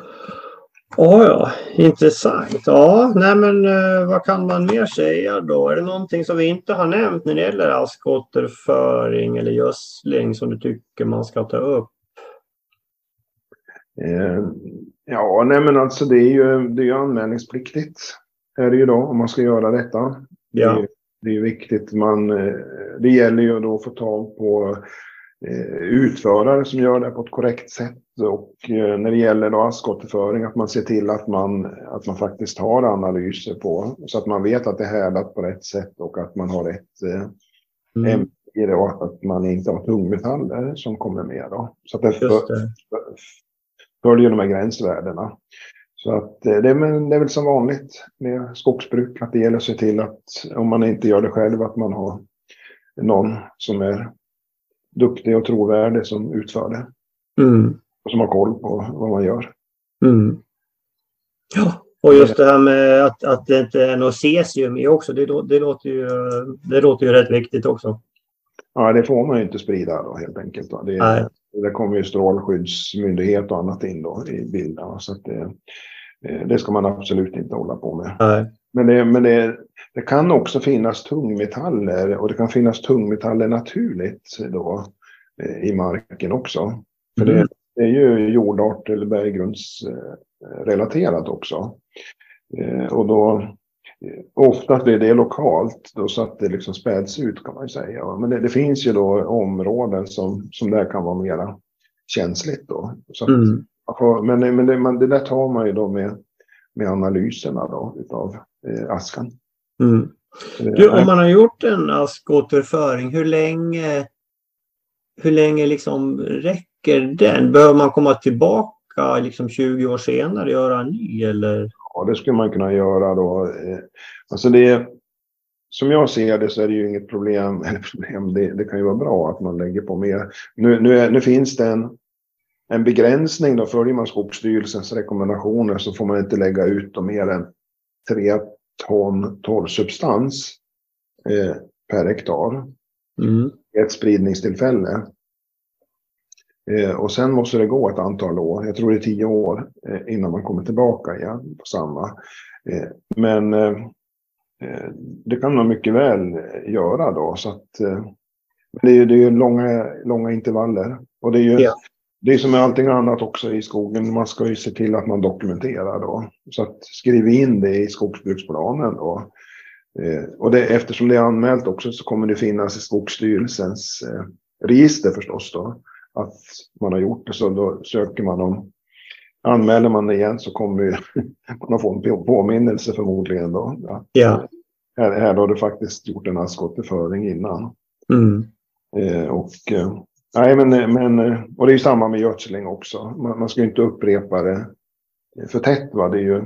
Oh, ja, intressant. Ja, nej men eh, vad kan man mer säga då? Är det någonting som vi inte har nämnt när det gäller askåterföring eller gödsling som du tycker man ska ta upp? Eh, ja, nej men alltså det är ju, det är ju anmälningspliktigt. Är det ju då om man ska göra detta. Ja. Det, det är viktigt. Man, eh, det gäller ju då att få tag på eh, utförare som gör det på ett korrekt sätt. Och eh, när det gäller då askåterföring att man ser till att man, att man faktiskt har analyser på så att man vet att det är härdat på rätt sätt och att man har rätt mm. ämne i det och att man inte har tungmetaller som kommer med. Då. Så att det, för. Följer de här gränsvärdena. Så att eh, det är, det är väl som vanligt med skogsbruk att det gäller att se till att om man inte gör det själv att man har någon som är duktig och trovärdig som utför det. Mm. Och som har koll på vad man gör. Mm. Ja, och just det här med att, att det inte är något cesium i också, det, det, låter ju, det låter ju rätt viktigt också. Ja, det får man ju inte sprida då helt enkelt. Då. Det, Nej. Det kommer ju strålskyddsmyndighet och annat in då i bilden. Så det, Eh, det ska man absolut inte hålla på med. Nej. Men, det, men det, det, kan också finnas tungmetaller och det kan finnas tungmetaller naturligt då, eh, i marken också. För mm. det, det, är ju jordart eller berggrundsrelaterat också. Eh, och då ofta blir det lokalt då så att det liksom späds ut kan man säga. Men det, det, finns ju då områden som, som där kan vara mera känsligt då. Att, mm. Men, men det, man, det där tar man ju då med, med analyserna då utav eh, askan. Mm. Du, om man har gjort en askåterföring, hur länge, hur länge liksom räcker den? Behöver man komma tillbaka liksom 20 år senare och göra en ny? Eller? Ja, det skulle man kunna göra då. Eh, alltså det, som jag ser det så är det ju inget problem. Eller problem det, det kan ju vara bra att man lägger på mer. Nu, nu, är, nu finns det en en begränsning då, följer man Skogsstyrelsens rekommendationer så får man inte lägga ut mer än 3 ton torrsubstans eh, per hektar. Mm. Ett spridningstillfälle. Eh, och sen måste det gå ett antal år, jag tror det är tio år, eh, innan man kommer tillbaka igen på samma. Eh, men det kan man mycket väl göra då. Så att, det är ju det är långa, långa intervaller. Och det är ju, ja det är som med allting annat också i skogen. Man ska ju se till att man dokumenterar då. Så att skriv in det i skogsbruksplanen då. Och det, eftersom det är anmält också så kommer det finnas i Skogsstyrelsens register förstås då. Att man har gjort det så då söker man om Anmäler man igen så kommer ju, man att få en påminnelse förmodligen då. Ja. Här, här har du faktiskt gjort en askåterföring innan. Mm. Eh, och eh, Nej, men, men och det är ju samma med gödsling också. Man, man ska ju inte upprepa det för tätt. Va? Det är ju,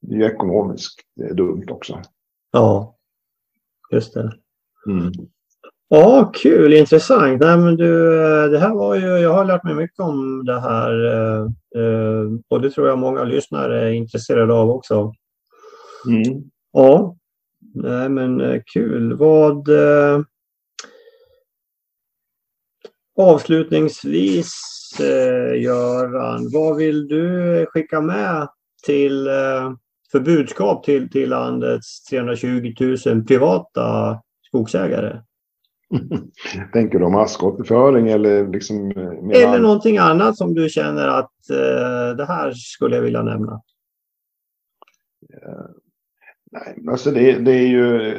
det är ju ekonomiskt det är dumt också. Ja, just det. Mm. Ja, kul, intressant. Nej, men du, det här var ju, jag har lärt mig mycket om det här eh, eh, och det tror jag många lyssnare är intresserade av också. Mm. Ja, nej, men eh, kul. Vad, Avslutningsvis eh, Göran, vad vill du skicka med till eh, för budskap till, till landets 320 000 privata skogsägare? Tänker du om askåterföring eller liksom? Eh, eller någonting annat som du känner att eh, det här skulle jag vilja nämna? Uh, nej, alltså det, det är ju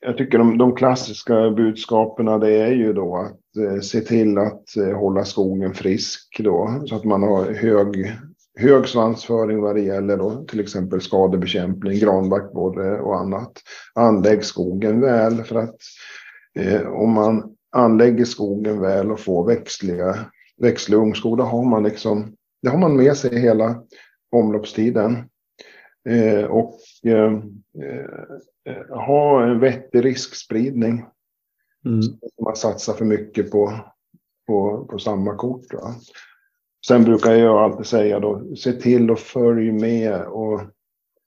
jag tycker de, de klassiska budskapen det är ju då att eh, se till att eh, hålla skogen frisk då så att man har hög, hög svansföring vad det gäller då till exempel skadebekämpning, granbarkborre och annat. Anlägg skogen väl för att eh, om man anlägger skogen väl och får växtliga, växtlig ungskog då har man liksom det har man med sig hela omloppstiden. Eh, och eh, eh, ha en vettig riskspridning. Mm. Man satsar för mycket på, på, på samma kort. Va? Sen brukar jag alltid säga då, se till att följa med och,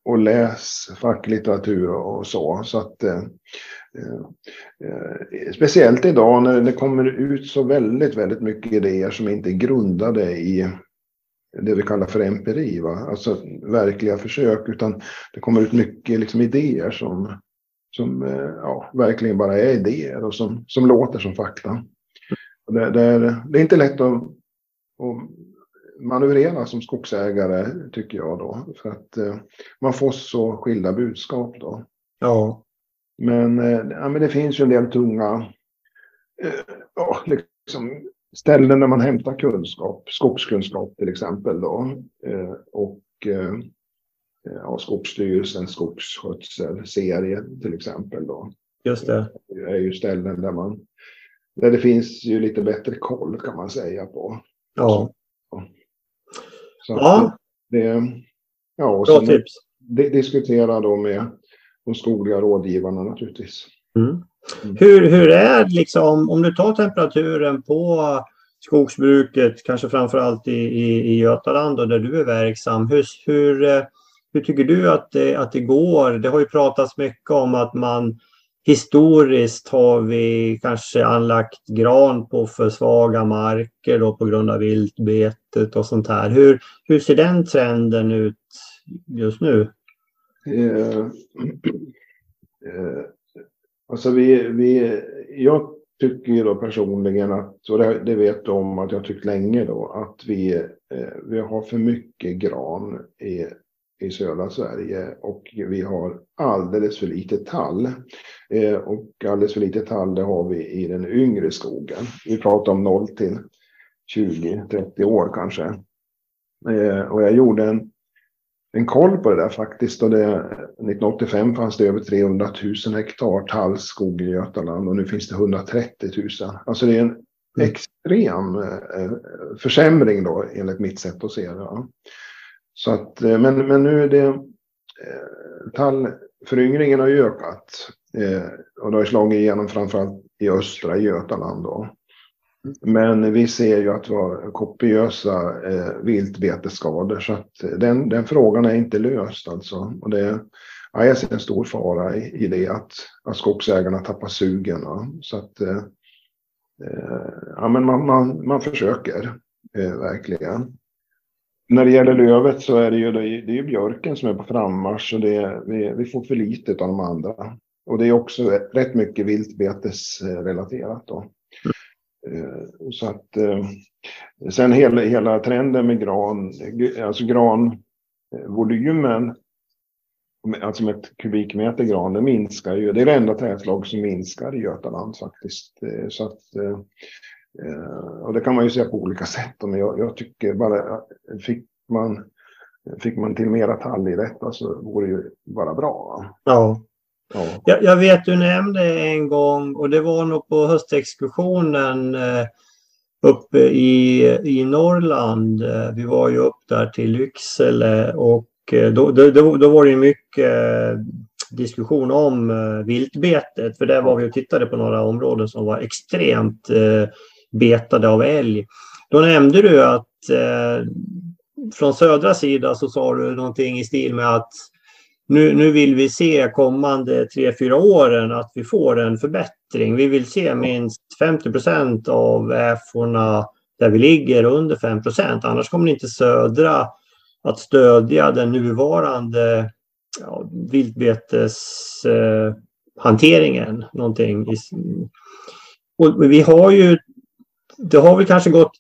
och läs facklitteratur och så. så att, eh, Eh, eh, speciellt idag när det kommer ut så väldigt, väldigt mycket idéer som inte är grundade i det vi kallar för empiri, va? alltså verkliga försök, utan det kommer ut mycket liksom, idéer som, som eh, ja, verkligen bara är idéer och som, som låter som fakta. Det, det, är, det är inte lätt att, att manövrera som skogsägare, tycker jag då, för att man får så skilda budskap då. Ja. Men, eh, ja, men det finns ju en del tunga, ja, liksom ställen där man hämtar kunskap, skogskunskap till exempel då. Eh, och eh, ja, Skogsstyrelsens skogsskötselserie till exempel då. Just det. Det är ju ställen där man, där det finns ju lite bättre koll kan man säga på. Ja. Så ja. Det, ja, och Bra tips. Diskutera då med de skogliga rådgivarna naturligtvis. Mm. Mm. Hur, hur är liksom, om du tar temperaturen på skogsbruket, kanske framförallt i, i, i Götaland och där du är verksam. Hur, hur, hur tycker du att det, att det går? Det har ju pratats mycket om att man historiskt har vi kanske anlagt gran på för svaga marker då på grund av viltbetet och sånt här. Hur, hur ser den trenden ut just nu? Eh, eh, Alltså vi, vi, jag tycker ju då personligen att, och det, det vet du om att jag tyckt länge då, att vi, eh, vi har för mycket gran i, i södra Sverige och vi har alldeles för lite tall. Eh, och alldeles för lite tall det har vi i den yngre skogen. Vi pratar om 0 till 20-30 år kanske. Eh, och jag gjorde en en koll på det där faktiskt. Och det, 1985 fanns det över 300 000 hektar tallskog i Götaland och nu finns det 130 000. Alltså det är en mm. extrem eh, försämring då enligt mitt sätt att se det. Så att, eh, men, men nu är det eh, tallföryngringen har ju ökat och det har slagit igenom framförallt i östra Götaland. Då. Men vi ser ju att vi har kopiösa eh, viltbetesskador så att eh, den, den frågan är inte löst alltså. Och det, ja, jag ser en stor fara i, i det att, att skogsägarna tappar sugen. Ja. Så att eh, eh, ja, men man, man, man försöker eh, verkligen. När det gäller lövet så är det ju, det är ju björken som är på frammarsch och det, vi, vi får för lite av de andra. Och det är också rätt mycket viltbetesrelaterat då. Mm. Eh, så att eh, sen hela, hela trenden med gran, eh, alltså granvolymen, alltså med ett kubikmeter gran, det minskar ju. Det är det enda trädslag som minskar i Götaland faktiskt. Så att, och det kan man ju säga på olika sätt. Men jag, jag tycker bara, fick man, fick man till mera tall i detta så alltså, vore det ju bara bra. Ja. Ja. Jag, jag, vet du nämnde en gång och det var nog på höstexkursionen eh, uppe i, i Norrland. Eh, vi var ju upp där till Lycksele och eh, då, då, då var det mycket eh, diskussion om eh, viltbetet. För där var vi och tittade på några områden som var extremt eh, betade av älg. Då nämnde du att eh, från södra sidan så sa du någonting i stil med att nu, nu vill vi se kommande tre fyra åren att vi får en förbättring. Vi vill se minst 50 procent av äforna där vi ligger under 5 procent. Annars kommer inte södra att stödja den nuvarande ja, viltbeteshanteringen. Eh, någonting. Och vi har ju, det har väl kanske gått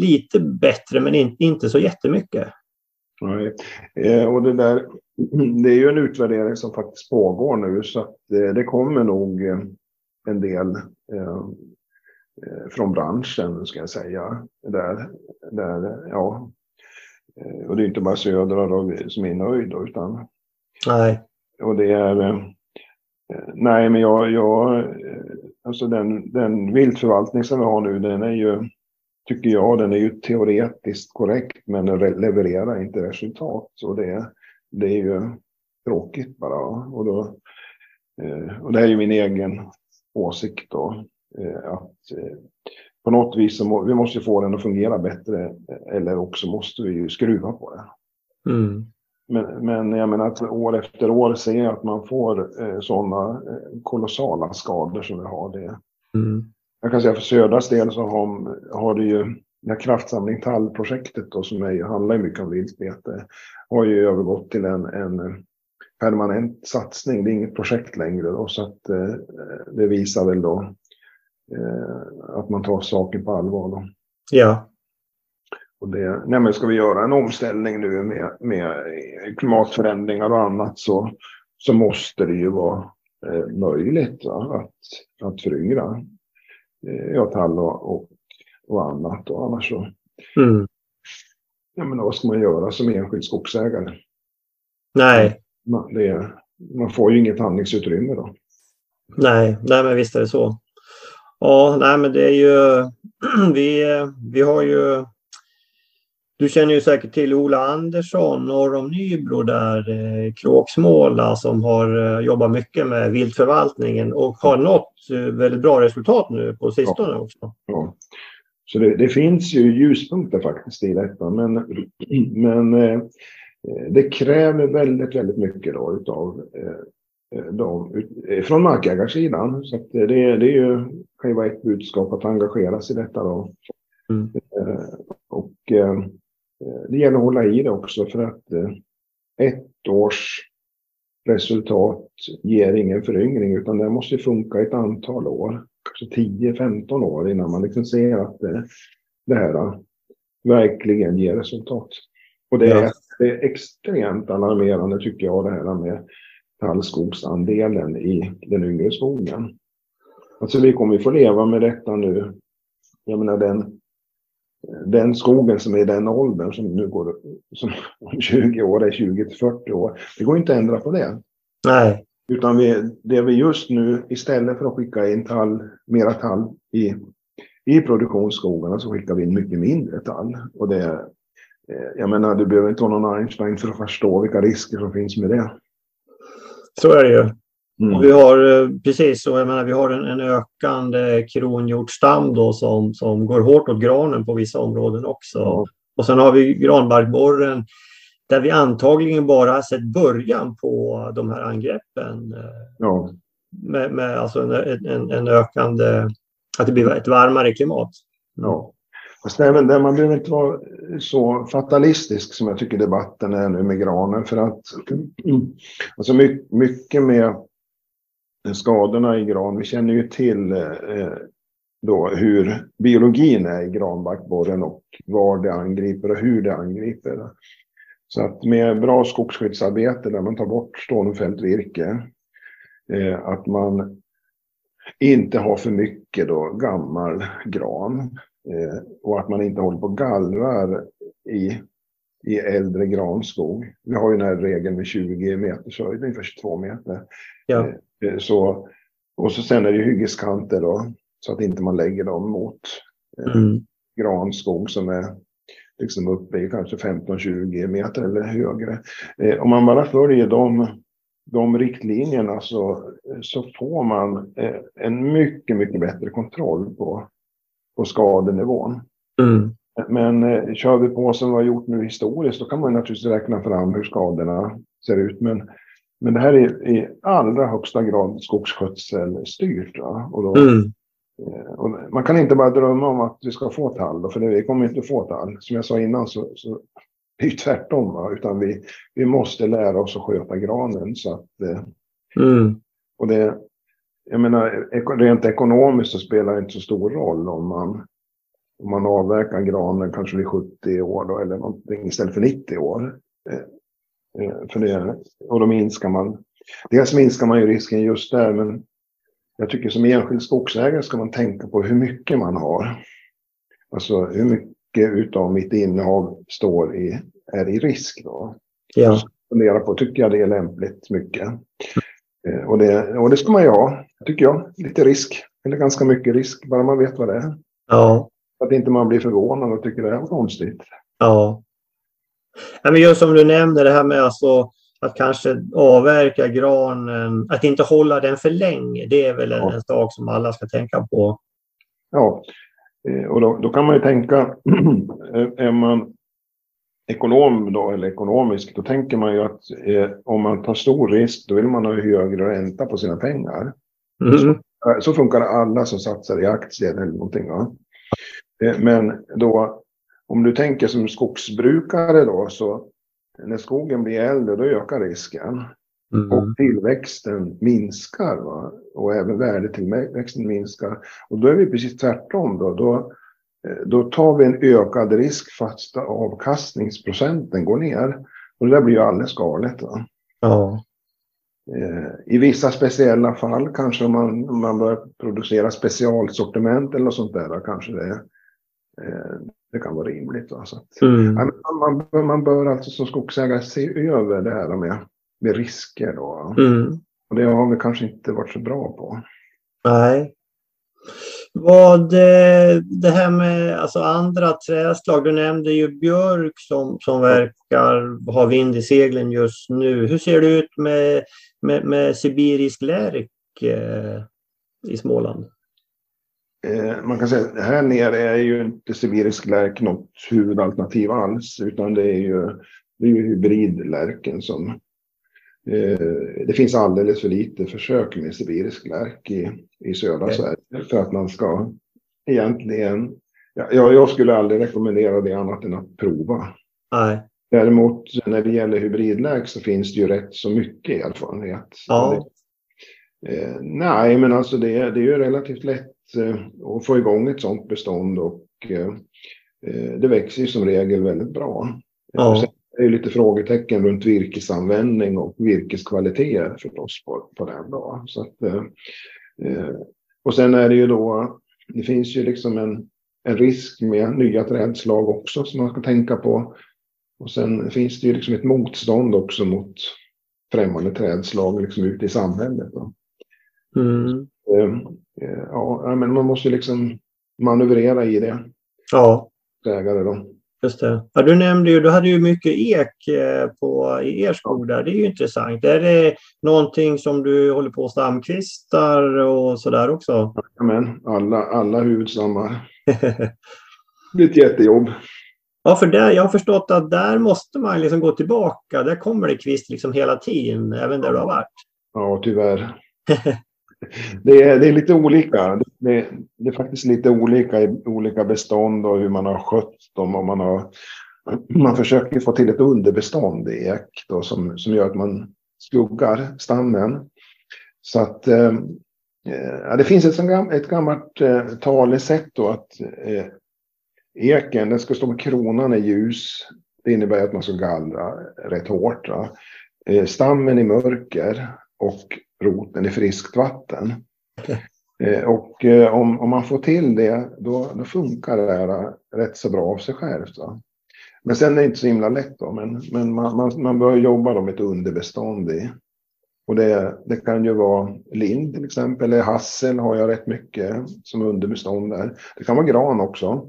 lite bättre men inte, inte så jättemycket. Nej, eh, och det där det är ju en utvärdering som faktiskt pågår nu så att det, det kommer nog eh, en del eh, eh, från branschen ska jag säga. Där, där, ja. Eh, och det är inte bara Södra då, som är nöjd då, utan. Nej. Och det är. Eh, nej, men jag, jag alltså den, den viltförvaltning som vi har nu, den är ju tycker jag, den är ju teoretiskt korrekt men den levererar inte resultat. Och det, det är ju tråkigt bara. Och, då, eh, och det är ju min egen åsikt då. Eh, att eh, på något vis så må, vi måste få den att fungera bättre eller också måste vi ju skruva på det. Mm. Men, men jag menar att år efter år se att man får eh, sådana kolossala skador som vi har. Det. Mm. Jag kan säga för Södras del så har, har det ju här kraftsamling tallprojektet då som är, handlar mycket om viltbete har ju övergått till en, en permanent satsning. Det är inget projekt längre då, så att eh, det visar väl då eh, att man tar saker på allvar. Då. Ja. Och det, nej ska vi göra en omställning nu med, med klimatförändringar och annat så, så måste det ju vara eh, möjligt va? att, att föryngra eh, ja, tall och, och, och annat. Och annars så, mm. ja, men vad ska man göra som enskild skogsägare? Nej. Man, det, man får ju inget handlingsutrymme då. Nej, nej men visst är det så. Ja, nej men det är ju, vi, vi har ju du känner ju säkert till Ola Andersson norr om Nybro där, eh, Kråksmåla, som har eh, jobbat mycket med viltförvaltningen och har nått eh, väldigt bra resultat nu på sistone ja. också. Ja. Så det, det, finns ju ljuspunkter faktiskt i detta, men, men eh, det kräver väldigt, väldigt mycket då utav eh, de, ut, från markägarsidan. Så det, det är ju, kan ju vara ett budskap att engagera sig i detta då. Mm. Eh, och Eh, det gäller att hålla i det också för att eh, ett års resultat ger ingen föryngring utan det måste funka ett antal år, kanske 10-15 år innan man liksom ser att det, det här verkligen ger resultat. Och det är, det är extremt alarmerande tycker jag det här med tallskogsandelen i den yngre skogen. Alltså vi kommer få leva med detta nu. Jag menar den den skogen som är i den åldern som nu går som om 20 år är 20 till 40 år. Det går inte att ändra på det. Nej. Utan vi, det vi just nu, istället för att skicka in tall, mera tall i, i produktionsskogarna så skickar vi in mycket mindre tall. Och det, eh, jag menar, du behöver inte vara någon Einstein för att förstå vilka risker som finns med det. Så är det ju. Mm. Vi har eh, precis så, jag menar, vi har en, en ökande kronhjortsstam då som, som går hårt åt granen på vissa områden också. Ja. Och sen har vi granbarkborren där vi antagligen bara har sett början på de här angreppen. Eh, ja. Med, med alltså en, en, en, ökande, att det blir ett varmare klimat. Ja. Fast även där man behöver inte vara så fatalistisk som jag tycker debatten är nu med granen. För att alltså mycket med skadorna i gran. Vi känner ju till eh, då hur biologin är i granbarkborren och var det angriper och hur det angriper. Så att med bra skogsskyddsarbete där man tar bort stålfällt virke, eh, att man inte har för mycket då gammal gran eh, och att man inte håller på och gallrar i, i äldre granskog. Vi har ju den här regeln med 20 meters höjd, ungefär 22 meter. Ja. Eh, så, och så sen är det hyggeskanter då, så att inte man lägger dem mot eh, mm. granskog som är liksom uppe i kanske 15-20 meter eller högre. Eh, om man bara följer de, de riktlinjerna så, så får man eh, en mycket, mycket bättre kontroll på, på skadenivån. Mm. Men eh, kör vi på som vi har gjort nu historiskt, då kan man naturligtvis räkna fram hur skadorna ser ut. Men men det här är i allra högsta grad skogsskötselstyrt. Och då, mm. Eh, och man kan inte bara drömma om att vi ska få tall, för det, vi kommer inte få tall. Som jag sa innan så, så det är tvärtom. Va? Utan vi, vi måste lära oss att sköta granen. Så att, eh, mm. Och det, jag menar, rent ekonomiskt så spelar det inte så stor roll om man, om man avverkar granen kanske vid 70 år då, eller någonting istället för 90 år. Eh, Eh, för det, och då minskar man. Dels minskar man ju risken just där, men jag tycker som enskild skogsägare ska man tänka på hur mycket man har. Alltså hur mycket utav mitt innehav står i, är i risk då. Ja. Fundera på, tycker jag det är lämpligt mycket? Eh, och det, och det ska man ju ha, tycker jag. Lite risk, eller ganska mycket risk, bara man vet vad det är. Ja, Att inte man blir förvånad och tycker det är konstigt. Ja. ja men just som du nämnde det här med alltså att kanske avverka granen, att inte hålla den för länge. Det är väl ja. en sak som alla ska tänka på. Ja, eh, och då, då kan man ju tänka, är man ekonom då, eller ekonomisk, då tänker man ju att eh, om man tar stor risk, då vill man ha högre ränta på sina pengar. Mm. Så, eh, så, funkar alla som satsar i aktier eller någonting. Va? Eh, men då, om du tänker som skogsbrukare då, så när skogen blir äldre, då ökar risken. Mm. Och tillväxten minskar. Va? Och även värdetillväxten minskar. Och då är vi precis tvärtom. Då, då Eh, då tar vi en ökad risk fast avkastningsprocenten går ner. Och det där blir ju alldeles galet. Va? Ja. Eh, I vissa speciella fall kanske om man, om man bör producera specialsortiment eller något sånt där, kanske det, eh, det kan vara rimligt. Va? Så att, mm. man, man, man, bör alltså som skogsägare se över det här med, med risker. Då. Mm. Och det har vi kanske inte varit så bra på. Nej, vad eh, det här med alltså andra träslag, du nämnde ju björk som, som verkar ha vind i seglen just nu. Hur ser det ut med, med, med sibirisk lärk eh, i Småland? Eh, man kan säga att här nere är ju inte sibirisk lärk något huvudalternativ alls, utan det är ju, det är ju hybridlärken som eh, det finns alldeles för lite försök med sibirisk lärk i, i södra okay. Sverige för att man ska egentligen... Ja, jag skulle aldrig rekommendera det annat än att prova. Nej. Däremot när det gäller hybridläk så finns det ju rätt så mycket erfarenhet. Ja. Eh, nej, men alltså det, det är ju relativt lätt eh, att få igång ett sådant bestånd och eh, eh det växer ju som regel väldigt bra. Ja. det är ju lite frågetecken runt virkesanvändning och virkeskvalitet förstås på, på den. Då. Så att, och sen är det ju då, det finns ju liksom en, en risk med nya trädslag också som man ska tänka på. Och sen finns det ju liksom ett motstånd också mot främmande trädslag liksom ute i samhället. Mm. Eh, ja, men man måste liksom manövrera i det. Ja. Ägare då. Just det. Ja, du nämnde ju, du hade ju mycket ek eh, på, i er skog där. Det är ju intressant. Är det någonting som du håller på att stamkvistar och sådär också? Jajamän, alla, alla huvudstammar. det är ett jättejobb. Ja, för där, jag har förstått att där måste man liksom gå tillbaka. Där kommer det kvist liksom hela tiden, även där du har varit. Ja, tyvärr. det, är, det är lite olika. Det, det, är faktiskt lite olika i olika bestånd och hur man har skött dem. Och man, har, man försöker få till ett underbestånd i ek då, som, som gör att man skuggar stammen. Så att eh, ja, det finns ett, ett gammalt eh, talesätt då att eh, eken den ska stå med kronan i ljus. Det innebär att man ska gallra rätt hårt. Då. Eh, stammen i mörker och roten i friskt vatten. Eh, och eh, om, om man får till det, då, då funkar det här rätt så bra av sig självt. Va? Men sen är det inte så himla lätt då, men, men man, man, man bör jobba då med ett underbestånd i. Och det, det kan ju vara lind till exempel, eller hassel har jag rätt mycket som underbestånd där. Det kan vara gran också.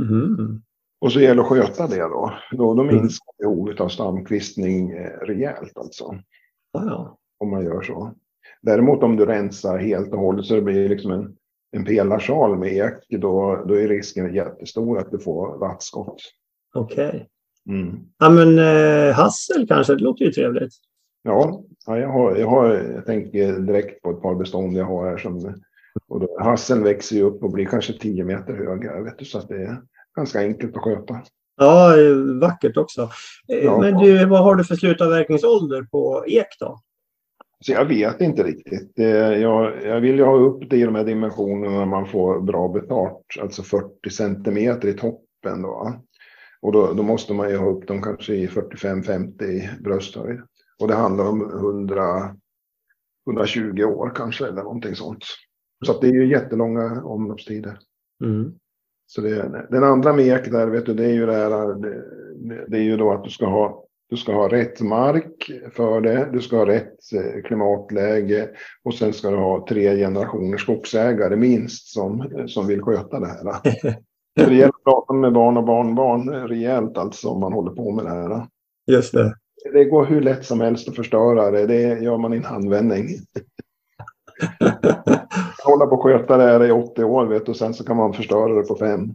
Mm. Och så gäller det att sköta det då. Då, då minskar mm. behovet av stamkvistning eh, rejält alltså. Ja. Om man gör så. Däremot om du rensar helt och hållet så det blir liksom en, en pelarsal med ek, då, då är risken jättestor att du får vattskott. Okej. Okay. Mm. Ja men eh, hassel kanske, det låter ju trevligt. Ja, ja jag, har, jag, har, jag tänker direkt på ett par bestånd jag har här. Som, och då, hasseln växer ju upp och blir kanske 10 meter högre. Vet du, så att det är ganska enkelt att sköta. Ja, vackert också. Eh, ja. Men du, vad har du för slutavverkningsålder på ek då? Så jag vet inte riktigt. Jag, jag vill ju ha upp det i de här dimensionerna när man får bra betalt, alltså 40 centimeter i toppen. Då. Och då, då måste man ju ha upp dem kanske i 45-50 brösthöjd. Och det handlar om 100, 120 år kanske eller någonting sånt. Så det är ju jättelånga omloppstider. Mm. Så det, den andra mek där, vet du, det är ju det här, det, det är ju då att du ska ha du ska ha rätt mark för det, du ska ha rätt eh, klimatläge och sen ska du ha tre generationer skogsägare minst som, som vill sköta det här. Det gäller att prata med barn och barnbarn rejält alltså om man håller på med det här. Just det. Det går hur lätt som helst att förstöra det. Det gör man i en handvändning. Hålla på och sköta det här i 80 år vet du, och sen så kan man förstöra det på fem.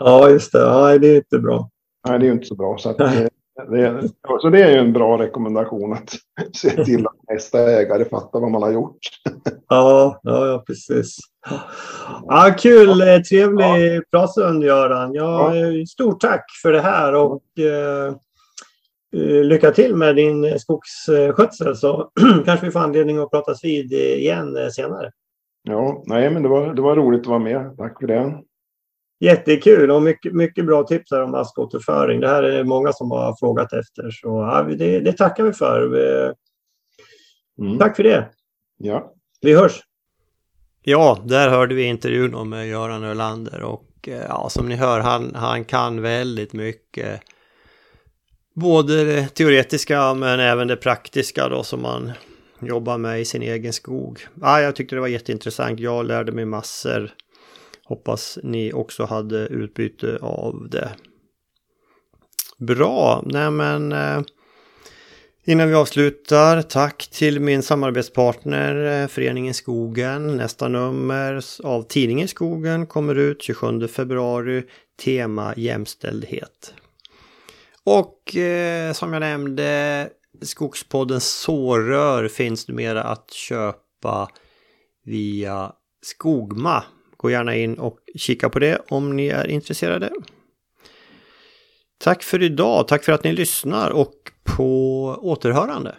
Ja, just det. Ja, det är inte bra. Nej, det är inte så bra. Så, att, det, så det är ju en bra rekommendation att se till att nästa ägare fattar vad man har gjort. Ja, ja, ja precis. Ja, kul, ja. trevlig ja. pratstund Göran. Ja, ja. Stort tack för det här och eh, lycka till med din skogsskötsel så kanske vi får anledning att pratas vid igen senare. Ja, nej, men det var, det var roligt att vara med. Tack för det. Jättekul och mycket, mycket bra tips här om askåterföring. Det här är många som har frågat efter så ja, det, det tackar vi för. Mm. Tack för det. Ja. Vi hörs. Ja, där hörde vi intervjun med Göran Ölander och ja, som ni hör, han, han kan väldigt mycket. Både det teoretiska men även det praktiska då som man jobbar med i sin egen skog. Ja, jag tyckte det var jätteintressant. Jag lärde mig massor. Hoppas ni också hade utbyte av det. Bra, nej men eh, Innan vi avslutar, tack till min samarbetspartner eh, Föreningen Skogen. Nästa nummer av tidningen Skogen kommer ut 27 februari. Tema jämställdhet. Och eh, som jag nämnde, Skogspodden Sårör finns numera att köpa via Skogma. Gå gärna in och kika på det om ni är intresserade. Tack för idag, tack för att ni lyssnar och på återhörande.